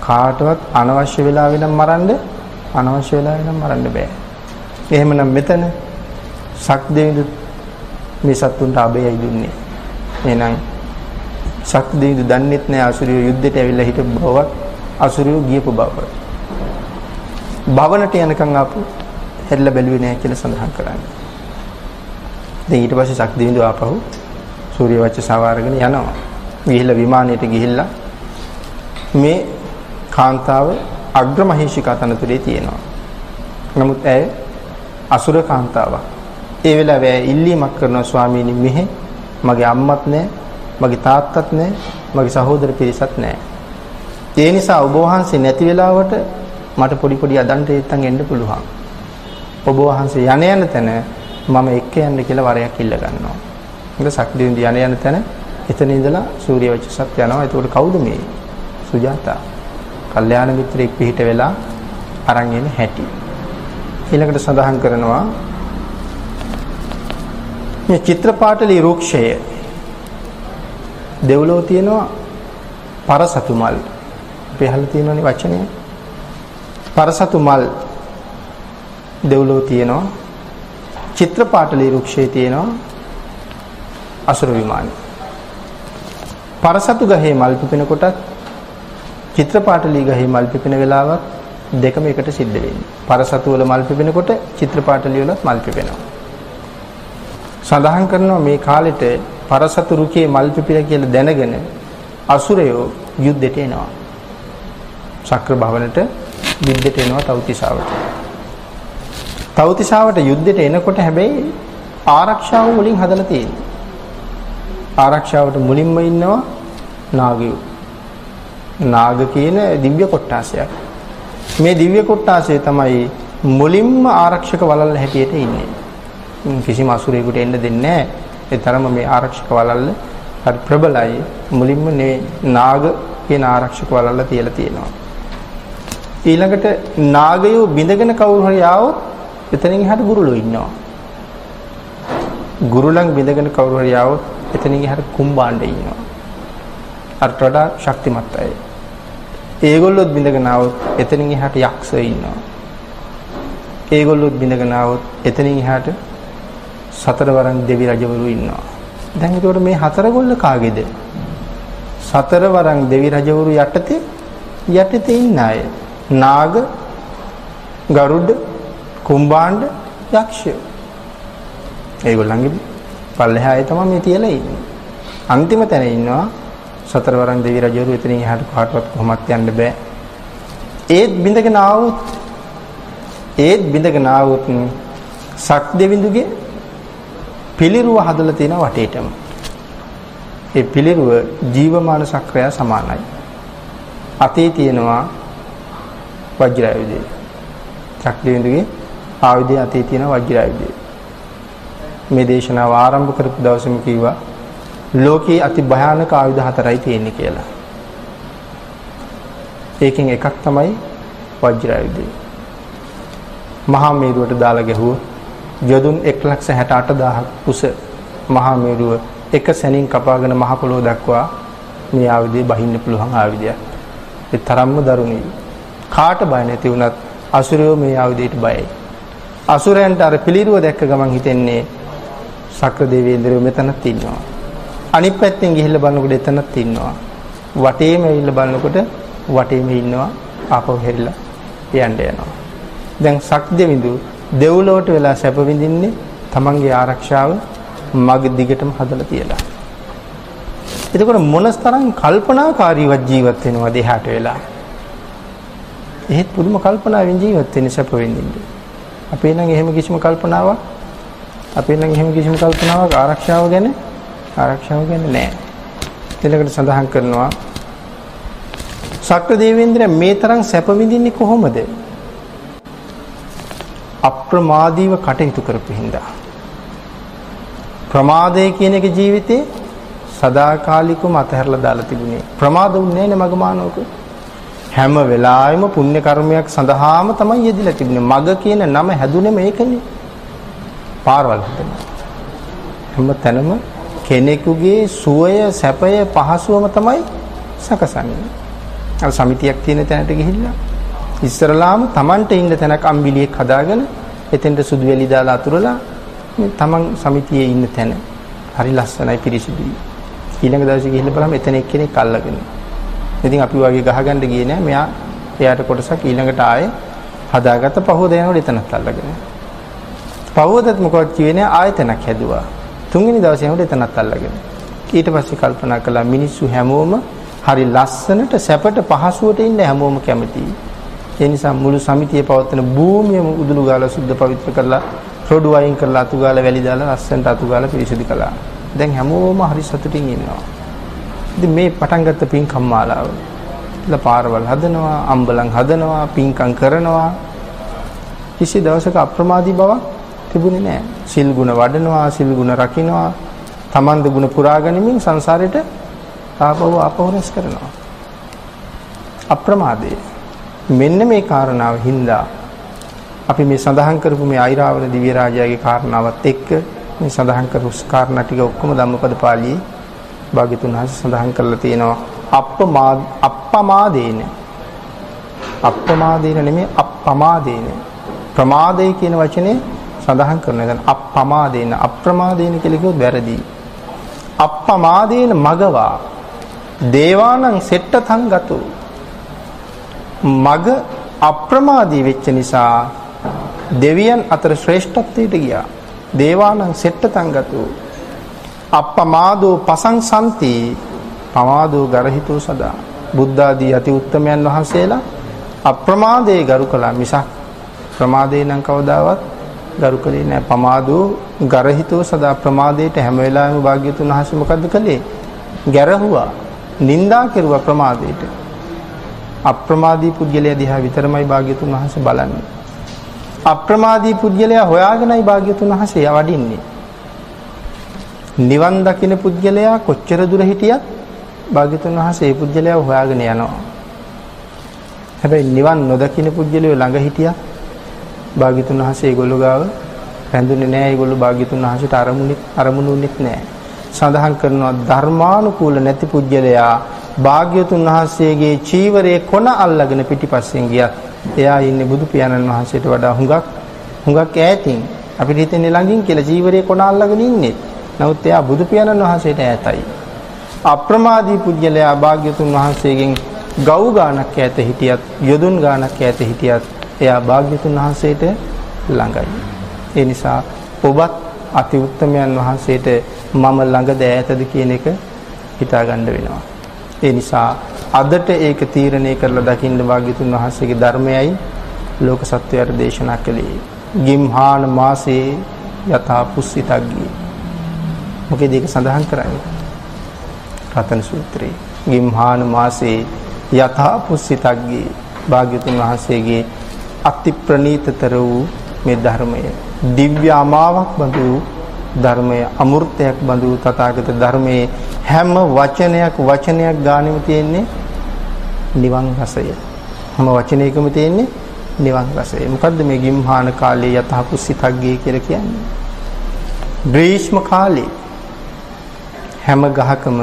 කාටවත් අනවශ්‍ය වෙලාවෙ නම් මරන්න අනවශ්‍ය වෙලාවෙ නම් මරන්න බෑ. එහෙමනම් මෙතන සක්දේවිඳු මේ සත්තුන්ට අබේයයි දුන්නේ. එහෙනම් සක්දේවිඳු දන්නෙත් නෑ අසුරිය යුද්ධයට ඇවිල්ලා හිටපු බවක් අසුරිය ගියපු බව. භවනට යනකම් ආපු හැරිලා බැලුවේ නෑ කියලා සඳහන් කරන්නේ. දැන් ඊට පස්සේ ශක්තිවිඳු ආපහු සූර්ය වච්ච සවාරගෙන යනවා. ගිහිල්ලා විමානයට ගිහිල්ලා මේ කාන්තාව අග්‍රමහේෂිකා තනතුරේ තියෙනවා. නමුත් ඇය අසුර කාන්තාවක්. ඒ වෙලාවේ ඇය ඉල්ලීමක් කරනවා ස්වාමීනි මෙහෙ මගේ අම්මත් නැහැ, මගේ තාත්තත් නැහැ, මගේ සහෝදර පිරිසත් නැහැ. ඒ නිසා ඔබ වහන්සේ නැති වෙලාවට මට පොඩි පොඩි අදන්ට එත්තන් එන්න පුළුවන්. ඔබ වහන්සේ යන යන තැන මම එක්ක යන්න කියලා වරයක් ඉල්ල ගන්නවා. ඒක සක්දිවිඳ යන යන තැන එතන ඉඳලා සූර්ය වචසත් යනවා. එතකොට කවුද මේ? සුජාතා. කල්යාණ මිත්‍රෙක් පිහිට වෙලා අරන් එන හැටි. ඊළඟට සඳහන් කරනවා මේ චිත්‍රපාටලි වෘක්ෂය දෙව්ලෝ තියෙනවා පරසතු මල්. අපි අහලා තියෙනවනේ වචනේ. පරසතු මල් දෙව්ලෝ තියෙනවා චිත්‍රපාටලී වෘක්ෂයේ තියෙනවා අසුර විමානය. පරසතු ගහේ මල් පිපෙන කොටත් චිත්‍රපාටලී ගහේ මල් පිපෙන වෙලාවත් දෙකම එකට සිද්ධ වෙන්නේ. පරසතු වල මල් පිපෙනකොට චිත්‍රපාටලී වලත් මල් පිපෙනවා. සඳහන් කරනවා මේ කාලෙට පරසතු රුකේ මල් පිපිලා කියලා දැනගෙන අසුරයෝ යුද්ධෙට එනවා. ශක්‍ර භවනට යුද්ධෙට එනවා තවතිසාවට. තවතිසාවට යුද්ධෙට එනකොට හැබැයි ආරක්ෂාව මුලින් හදලා තියෙනවා. ආරක්ෂාවට මුලින්ම ඉන්නවා නාගයෝ. නාග කියන දිව්‍ය කොට්ටාසයක්. මේ දිව්‍ය කොට්ටාසය තමයි මුලින්ම ආරක්ෂක වලල්ල හැටියට ඉන්නේ. කිසිම අසුරයෙකුට එන්න දෙන්නේ නැහැ. ඒ තරම මේ ආරක්ෂක වලල්ල හරි ප්‍රබලයි. මුලින්ම මේ නාග කියන ආරක්ෂක වලල්ල තියලා තියෙනවා. ඊළඟට නාගයෝ බිඳගෙන කවුරු හරි ආවොත් එතනින් එහාට ගුරුලෝ ඉන්නවා. ගුරුලන් බිඳගෙන කවුරු හරි ආවොත් එතනින් එහාට කුම්බාණ්ඩ ඉන්නවා. අර වඩා ශක්තිමත් අය. ඒගොල්ලොත් බිඳගෙන ආවොත් එතනින් එහාට යක්ෂයෝ ඉන්නවා. ඒගොල්ලොත් බිඳගෙන ආවොත් එතනින් එහාට සතරවරන් දෙවි රජවරු ඉන්නවා. දැන් ඒකට මේ හතරගොල්ල කාගේද? සතරවරන් දෙවි රජවරු යටතේ යටතේ ඉන්න අය. නාග, ගරුඩ, කුම්බාණ්ඩ, යක්ෂය. ඒගොල්ලන්ගේ පල්ලෙහායේ තමයි මේ තියලා ඉන්නේ. අන්තිම තැන ඉන්නවා සතරවරන් දෙවි රජවරු එතනින් එහාට කාටවත් කොහොමත් යන්න බෑ. ඒත් බින්දගෙන ආවොත් ඒත් බින්දගෙන ආවොත් සක් දෙවිඳුගේ පිළිරුව හදලා තියෙන වටේටම. ඒ පිළිරුව ජීවමාන සක්‍රය සමානයි. අතේ තියෙනවා වජ්‍රායුධය. සක් දෙවිඳුගේ ආයුධය අතේ තියෙන වජ්‍රායුධය. මේ දේශනාව ආරම්භ කරපු දවසේම කිව්වා ලෝකයේ අති භයානක ආයුධ හතරයි තියෙන්නේ කියලා. ඒකෙන් එකක් තමයි වජ්‍රායුධය. මහා මේරුවට දාලා ගැහුවොත් යොදුන් 168000ක් උස මහා මේරුව එක සැනින් කපාගෙන මහ පොළොව දක්වා මේ ආයුධය බහින්න පුළුවන් ආයුධයක්. ඒ තරම්ම දරුණුයි. කාට බය නැති වුණත් අසුරයෝ මේ ආයුධයට බයයි. අසුරයන්ට අර පිළිරුව දැක්ක ගමන් හිතෙන්නේ සක්‍ර දෙවියන්ද්‍රයෝ මෙතනත් ඉන්නවා. අනිත් පැත්තෙන් ගිහිල්ලා බලනකොට එතනත් ඉන්නවා. වටේම ඇවිල්ලා බලනකොට වටේම ඉන්නවා. ආපහු හැරිලා යන්න යනවා. දැන් සක් දෙවිඳු දෙව්ලොවට වෙලා සැප විඳින්නේ තමන්ගේ ආරක්ෂාව මග දිගටම හදලා තියලා. එතකොට මොනතරම් කල්පනාකාරීව ජීවත් වෙනවද එහාට වෙලා? එහෙත් පුදුම කල්පනාවෙන් ජීවත් වෙන්නේ සැප විඳින්නේ. අපේ නම් එහෙම කිසිම කල්පනාවක් අපේ නම් එහෙම කිසිම කල්පනාවක් ආරක්ෂාව ගැන ආරක්ෂාව ගැන නැහැ. ඊළඟට සඳහන් කරනවා සක්‍ර දේවේන්ද්‍ර මේ තරම් සැප විඳින්නේ කොහොමද? අප්‍රමාදීව කටයුතු කරපු හින්දා. ප්‍රමාදය කියන එක ජීවිතේ සදාකාලිකවම අතහැරලා දාලා තිබුණේ. ප්‍රමාද වුණේ නැහැ මගමානෝක. හැම වෙලාවෙම පුණ්‍ය කර්මයක් සඳහාම තමයි යෙදිලා තිබුණේ. මග කියන නම හැදුනේ මේකනේ. පාරවල් හදන. හැම තැනම කෙනෙකුගේ සුවය, සැපය, පහසුවම තමයි සකසන්නේ. අර සමිතියක් තියෙන තැනට ගිහිල්ලා ඉස්සරලාම Tamanට ඉන්න තැනක් අම්බිලියක් හදාගෙන එතෙන්ට සුදු වෙලි දාලා අතුරලා තමන් සමිතියේ ඉන්න තැන හරි ලස්සනයි පිරිසිදුයි. ඊළඟ දවසේ ගිහිල්ලා බලම එතන එක්කෙනෙක් අල්ලගෙන. ඉතින් අපි වගේ ගහගන්න ගියේ නෑ. මෙයා එයාට කොටසක් ඊළඟට ආයේ හදාගත්ත පහෝද යනකොට එතනත් අල්ලගෙන. පහෝදත් මොකක්ද කියන්නේ ආයතනක් හැදුවා. තුන්වෙනි දවසේ යනකොට එතනත් අල්ලගෙන. ඊට පස්සේ කල්පනා කළා මිනිස්සු හැමෝම හරි ලස්සනට සැපට පහසුවට ඉන්න හැමෝම කැමතියි. ඒ නිසා මුළු සමිතියේ පවත්වන භූමියම උදුළු ගාලා සුද්ධ පවිත්‍ර කරලා රොඩු වයින් කරලා අතු ගාලා වැලි දාලා ලස්සනට අතු ගාලා පිරිසිදු කළා. දැන් හැමෝම හරි සතුටින් ඉන්නවා. ඉතින් මේ පටන් ගත්ත පින්කම් මාලාව. ඉතල පාරවල් හදනවා, අම්බලම් හදනවා, පින්කම් කරනවා. කිසි දවසක අප්‍රමාදී බවක් තිබුණේ නැහැ. සිල් ගුණ වඩනවා, සිල් ගුණ රකින්නවා, තමන්ද ගුණ පුරා ගනිමින් සංසාරෙට ආපහු ආපහු රැස් කරනවා. අප්‍රමාදේ මෙන්න මේ කාරණාව හින්දා අපි මේ සඳහන් කරපු මේ අයිරාවත දිව්‍ය රාජයාගේ කාරණාවත් එක්ක මේ සඳහන් කරපු කාරණා ටික ඔක්කොම ධම්මපද පාළියේ භාග්‍යතුන් වහන්සේ සඳහන් කරලා තියෙනවා. අප්පමා අප්පමාදේන. අප්පමාදේන නෙමෙයි අප්පමාදේන. ප්‍රමාදේ කියන වචනේ සඳහන් කරනවා දැන් අප්පමාදේන අප්‍රමාදේන කියලා කිව්වොත් වැරදි. අප්පමාදේන මගවා. දේවානං සෙට්ටතං ගතෝ. මග අප්‍රමාදී වෙච්ච නිසා දෙවියන් අතර ශ්‍රේෂ්ඨත්වයට ගියා. දේවානං සෙට්ටතං ගතු. අප්පමාදෝ පසංසන්ති පමාදෝ ගරහිතෝ සදා. බුද්ධ ආදී අති උත්තමයන් වහන්සේලා අප්‍රමාදයේ ගරු කළා මිසක් ප්‍රමාදේ නම් කවදාවත් ගරු කළේ නැහැ. පමාදෝ ගරහිතෝ සදා ප්‍රමාදයට හැම වෙලාවෙම භාග්‍යතුන් වහන්සේ මොකද්ද කළේ? ගැරහුවා. නින්දා කෙරුවා ප්‍රමාදයට. අප්‍රමාදී පුද්ගලයා දිහා විතරමයි භාග්‍යතුන් වහන්සේ බලන්නේ. අප්‍රමාදී පුද්ගලයා හොයාගෙනයි භාග්‍යතුන් වහන්සේ වඩින්නේ. නිවන් දකින පුද්ගලයා කොච්චර දුර හිටියත් භාග්‍යතුන් වහන්සේ ඒ පුද්ගලයාව හොයාගෙන යනවා. හැබැයි නිවන් නොදකින පුජ්‍යලිය ළඟ හිටියා. භාග්‍යතුන් වහන්සේ ඒගොල්ලෝ ගාව රැඳුනේ නෑ. ඒගොල්ලෝ භාග්‍යතුන් වහන්සේට අරමුණු අරමුණුුනෙත් නෑ. සඳහන් කරනවා ධර්මානුකූල නැති පුජ්‍යලයා භාග්‍යතුන් වහන්සේගේ චීවරයේ කොන අල්ලගෙන පිටිපස්සෙන් ගියත් එයා ඉන්නේ බුදු පියාණන් වහන්සේට වඩා හුඟක් හුඟක් ඈතින් අපිට හිතෙන්නේ ළඟින් කියලා චීවරයේ කොන අල්ලගෙන ඉන්නේ. නමුත් එයා බුදු පියාණන් වහන්සේට ඈතයි. අප්‍රමාදී පුජ්‍යලයා භාග්‍යතුන් වහන්සේගෙන් ගව් ගානක් ඈත හිටියත් යොදුන් ගානක් ඈත හිටියත් එයා භාග්‍යතුන් වහන්සේට ළඟයි. ඒ නිසා ඔබත් අති උත්තමයන් වහන්සේට මම ළඟද ඈතද කියන එක හිතා ගන්න වෙනවා. ඒ නිසා අදට ඒක තීරණය කරලා දකින්න භාග්‍යතුන් වහන්සේගේ ධර්මයයි ලෝක සත්වයට දේශනා කළේ. ගිම්හාන මාසේ යථා පුස්සිතග්ගී. මොකද ඒක සඳහන් කරන්නේ? රතන සූත්‍රයේ. ගිම්හාන මාසේ යථා පුස්සිතග්ගී භාග්‍යතුන් වහන්සේගේ අති ප්‍රණීතතර වූ මේ ධර්මය දිව්‍ය අමාවක් බඳු ධර්මය අමෘතයක් බඳු තථාගත ධර්මයේ හැම වචනයක් වචනයක් ගානෙම තියෙන්නේ නිවන් රසය. හැම වචනයකම තියෙන්නේ නිවන් රසය. මොකද්ද මේ ගිම්හාන කාලේ යතහපුස්සිතග්ගේ කියලා කියන්නේ? ග්‍රීෂ්ම කාලේ හැම ගහකම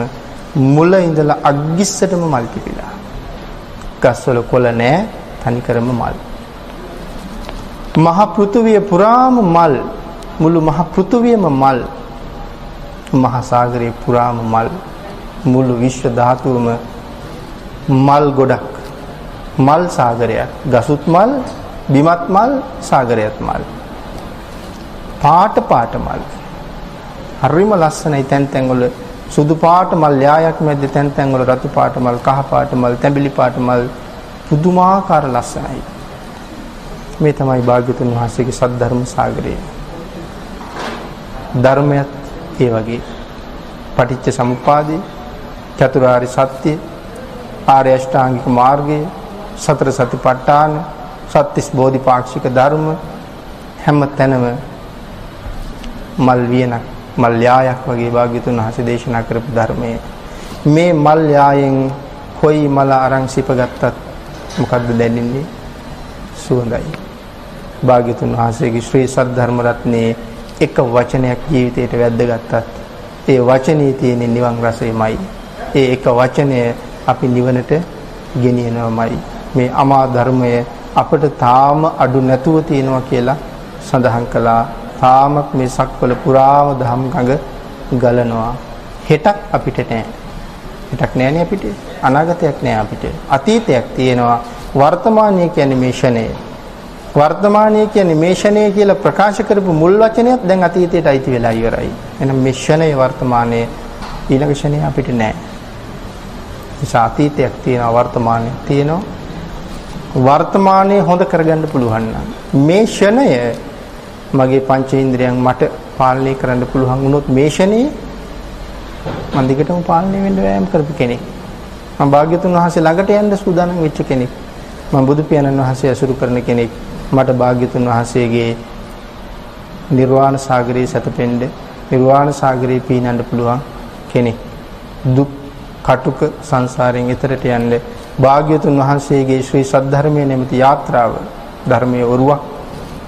මුල ඉඳලා අග්ගිස්සටම මල් පිපිලා. ගස්වල කොළ නැහැ, තනිකරම මල්. මහ පෘථුවිය පුරාම මල් මුළු මහ පෘථුවියම මල්. මහා සාගරයේ පුරාම මල් මුළු විශ්ව ධාතුවම මල් ගොඩක්. මල් සාගරයක්. ගසුත් මල් බිමත් මල් සාගරයත් මල්. පාට පාට මල්. හරිම ලස්සනයි තැන් තැන් වල සුදු පාට මල් යායක් මැද්ද තැන් තැන් වල රතු පාට මල් කහ පාට මල් තැඹිලි පාට මල් පුදුමාකාර ලස්සනයි. මේ තමයි භාග්‍යතුන් වහන්සේගේ සද්ධර්ම සාගරය. ධර්මයත් ඒ වගේ. පටිච්ච සමුප්පාදේ චතුරාර්ය සත්‍ය ආර්ය අෂ්ටාංගික මාර්ගය සතර සතිපට්ඨාන සත්‍තිස් බෝධිපාක්ෂික ධර්ම හැම තැනම මල් වියනක්. මල් යායක් වගේ භාග්‍යතුන් වහන්සේ දේශනා කරපු ධර්මයේ මේ මල් යායෙන් කොයි මල අරන් සිපගත්තත් මොකද්ද දැනෙන්නේ සුවඳයි භාග්‍යතුන් වහන්සේගේ ශ්‍රී සද්ධර්ම රත්නයේ එක වචනයක් ජීවිතයට වැද්දගත්තත් ඒ වචනේ තියෙන නිවන් රසයමයි. ඒ එක වචනය අපි නිවනට ගෙනියනවමයි. මේ අමා ධර්මය අපිට තාම අඩු නැතුව තියෙනවා කියලා සඳහන් කළා. තාමත් මේ සක්වල පුරාම දහම් ගඟ ගලනවා. හෙටක් අපිට නෑ. හෙටක් නෑනේ අපිට. අනාගතයක් නෑ අපිට. අතීතයක් තියෙනවා. වර්තමානයේ කියන්නේ මේ ෂණය. වර්තමානයේ කියන්නේ මේ ෂණය කියලා ප්‍රකාශ කරපු මුල් වචනයත් දැන් අතීතයට අයිති වෙලා ඉවරයි. එහෙනම් මේ ෂණය වර්තමානයේ ඊළඟ ෂණය අපිට නැහැ. නිසා අතීතයක් තියෙනවා වර්තමානයක් තියෙනවා. වර්තමානයේ හොඳ කරගන්න පුළුවන් මේ ෂණය මගේ පංචේන්ද්‍රයන් මට පාලනය කරන්න පුළුවන් වුණොත් මේ ෂණේ මම දිගටම පාලනය වෙන්න වෑයම් කරපු කෙනෙක්. මම භාග්‍යතුන් වහන්සේ ළඟට යන්න සූදානම් වෙච්ච කෙනෙක්. මම බුදු පියාණන් වහන්සේ අසුරු කරන කෙනෙක්. මට භාග්‍යතුන් වහන්සේගේ නිර්වාණ සාගරයේ සැතපෙන්න නිර්වාණ සාගරේ පීනන්න පුළුවන් කෙනෙක් දුක් කටුක සංසාරයෙන් එතරට යන්න භාග්‍යතුන් වහන්සේගේ ශ්‍රී සද්ධර්මයේ නැමැති යාත්‍රාව ධර්මයේ ඔරුවක්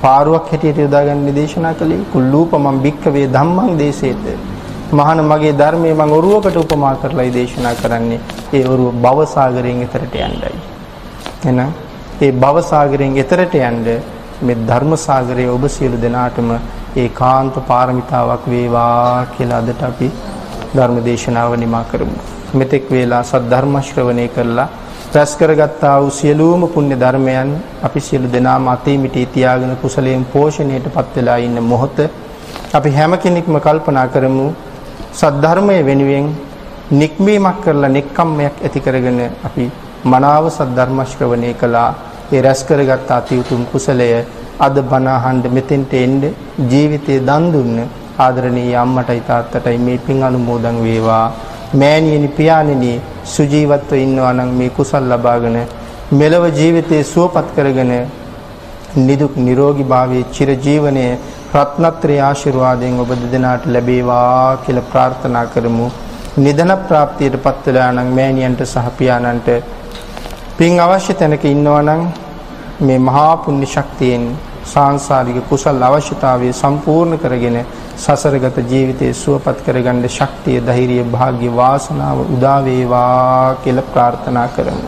පාරුවක් හැටියට යොදාගන්න දේශනා කළේ කුල්ලූපමම් භික්කවේ ධම්මං දේශේත මහාන මගේ ධර්මයේ මම ඔරුවකට උපමා කරලායි දේශනා කරන්නේ. ඒ ඔරුව භව සාගරයෙන් එතරට යන්නයි එහෙනම් ඒ භව සාගරයෙන් එතරට යන්න මේ ධර්ම සාගරයේ ඔබ සියලු දෙනාටම ඒකාන්ත පාරමිතාවක් වේවා කියලා අදට අපි ධර්ම දේශනාව නිමා කරමු. මෙතෙක් වේලා සද්ධර්ම ශ්‍රවණය කරලා රැස් කරගත්තා වූ සියලුම පුණ්‍ය ධර්මයන් අපි සියලු දෙනාම අතේ මිටි තියාගෙන කුසලයෙන් පෝෂණයටපත් වෙලා ඉන්න මොහොත අපි හැම කෙනෙක්ම කල්පනා කරමු. සද්ධර්මයේ වෙනුවෙන් නික්මීමක් කරලා නික්කම්මයක් ඇති කරගෙන අපි මනාව සද්ධර්ම ශ්‍රවණය කළා. ඒ රැස් කරගත් අති උතුම් කුසලය අද බණ අහන්න මෙතෙන්ට එන්න ජීවිතේ දන් දුන්න ආදරණීය අම්මටයි තාත්තටයි මේ පින් අනුමෝදන් වේවා. මෑණියනි පියාණෙනි සුජීවත්ව ඉන්නවා නම් මේ කුසල් ලබාගෙන මෙලව ජීවිතේ සුවපත් කරගෙන නිදුක් නිරෝගී භාවයේ චිර ජීවනයේ රත්නත්‍රය ආශිර්වාදයෙන් ඔබ දෙදෙනාට ලැබේවා කියලා ප්‍රාර්ථනා කරමු. නිදන ප්‍රාප්තියට පත් වෙලා නම් මෑණියන්ට සහ පියාණන්ට පින් අවශ්‍ය තැනක ඉන්නවා නම් මේ මහා පුණ්‍ය ශක්තියෙන් සාංශාරික කුසල අවශ්‍යතාවය සම්පූර්ණ කරගෙන සසරගත ජීවිතයේ සුවපත් කරගන්න ශක්තිය ධෛර්යය භාග්‍ය වාසනාව උදා වේවා කියලා ප්‍රාර්ථනා කරමු.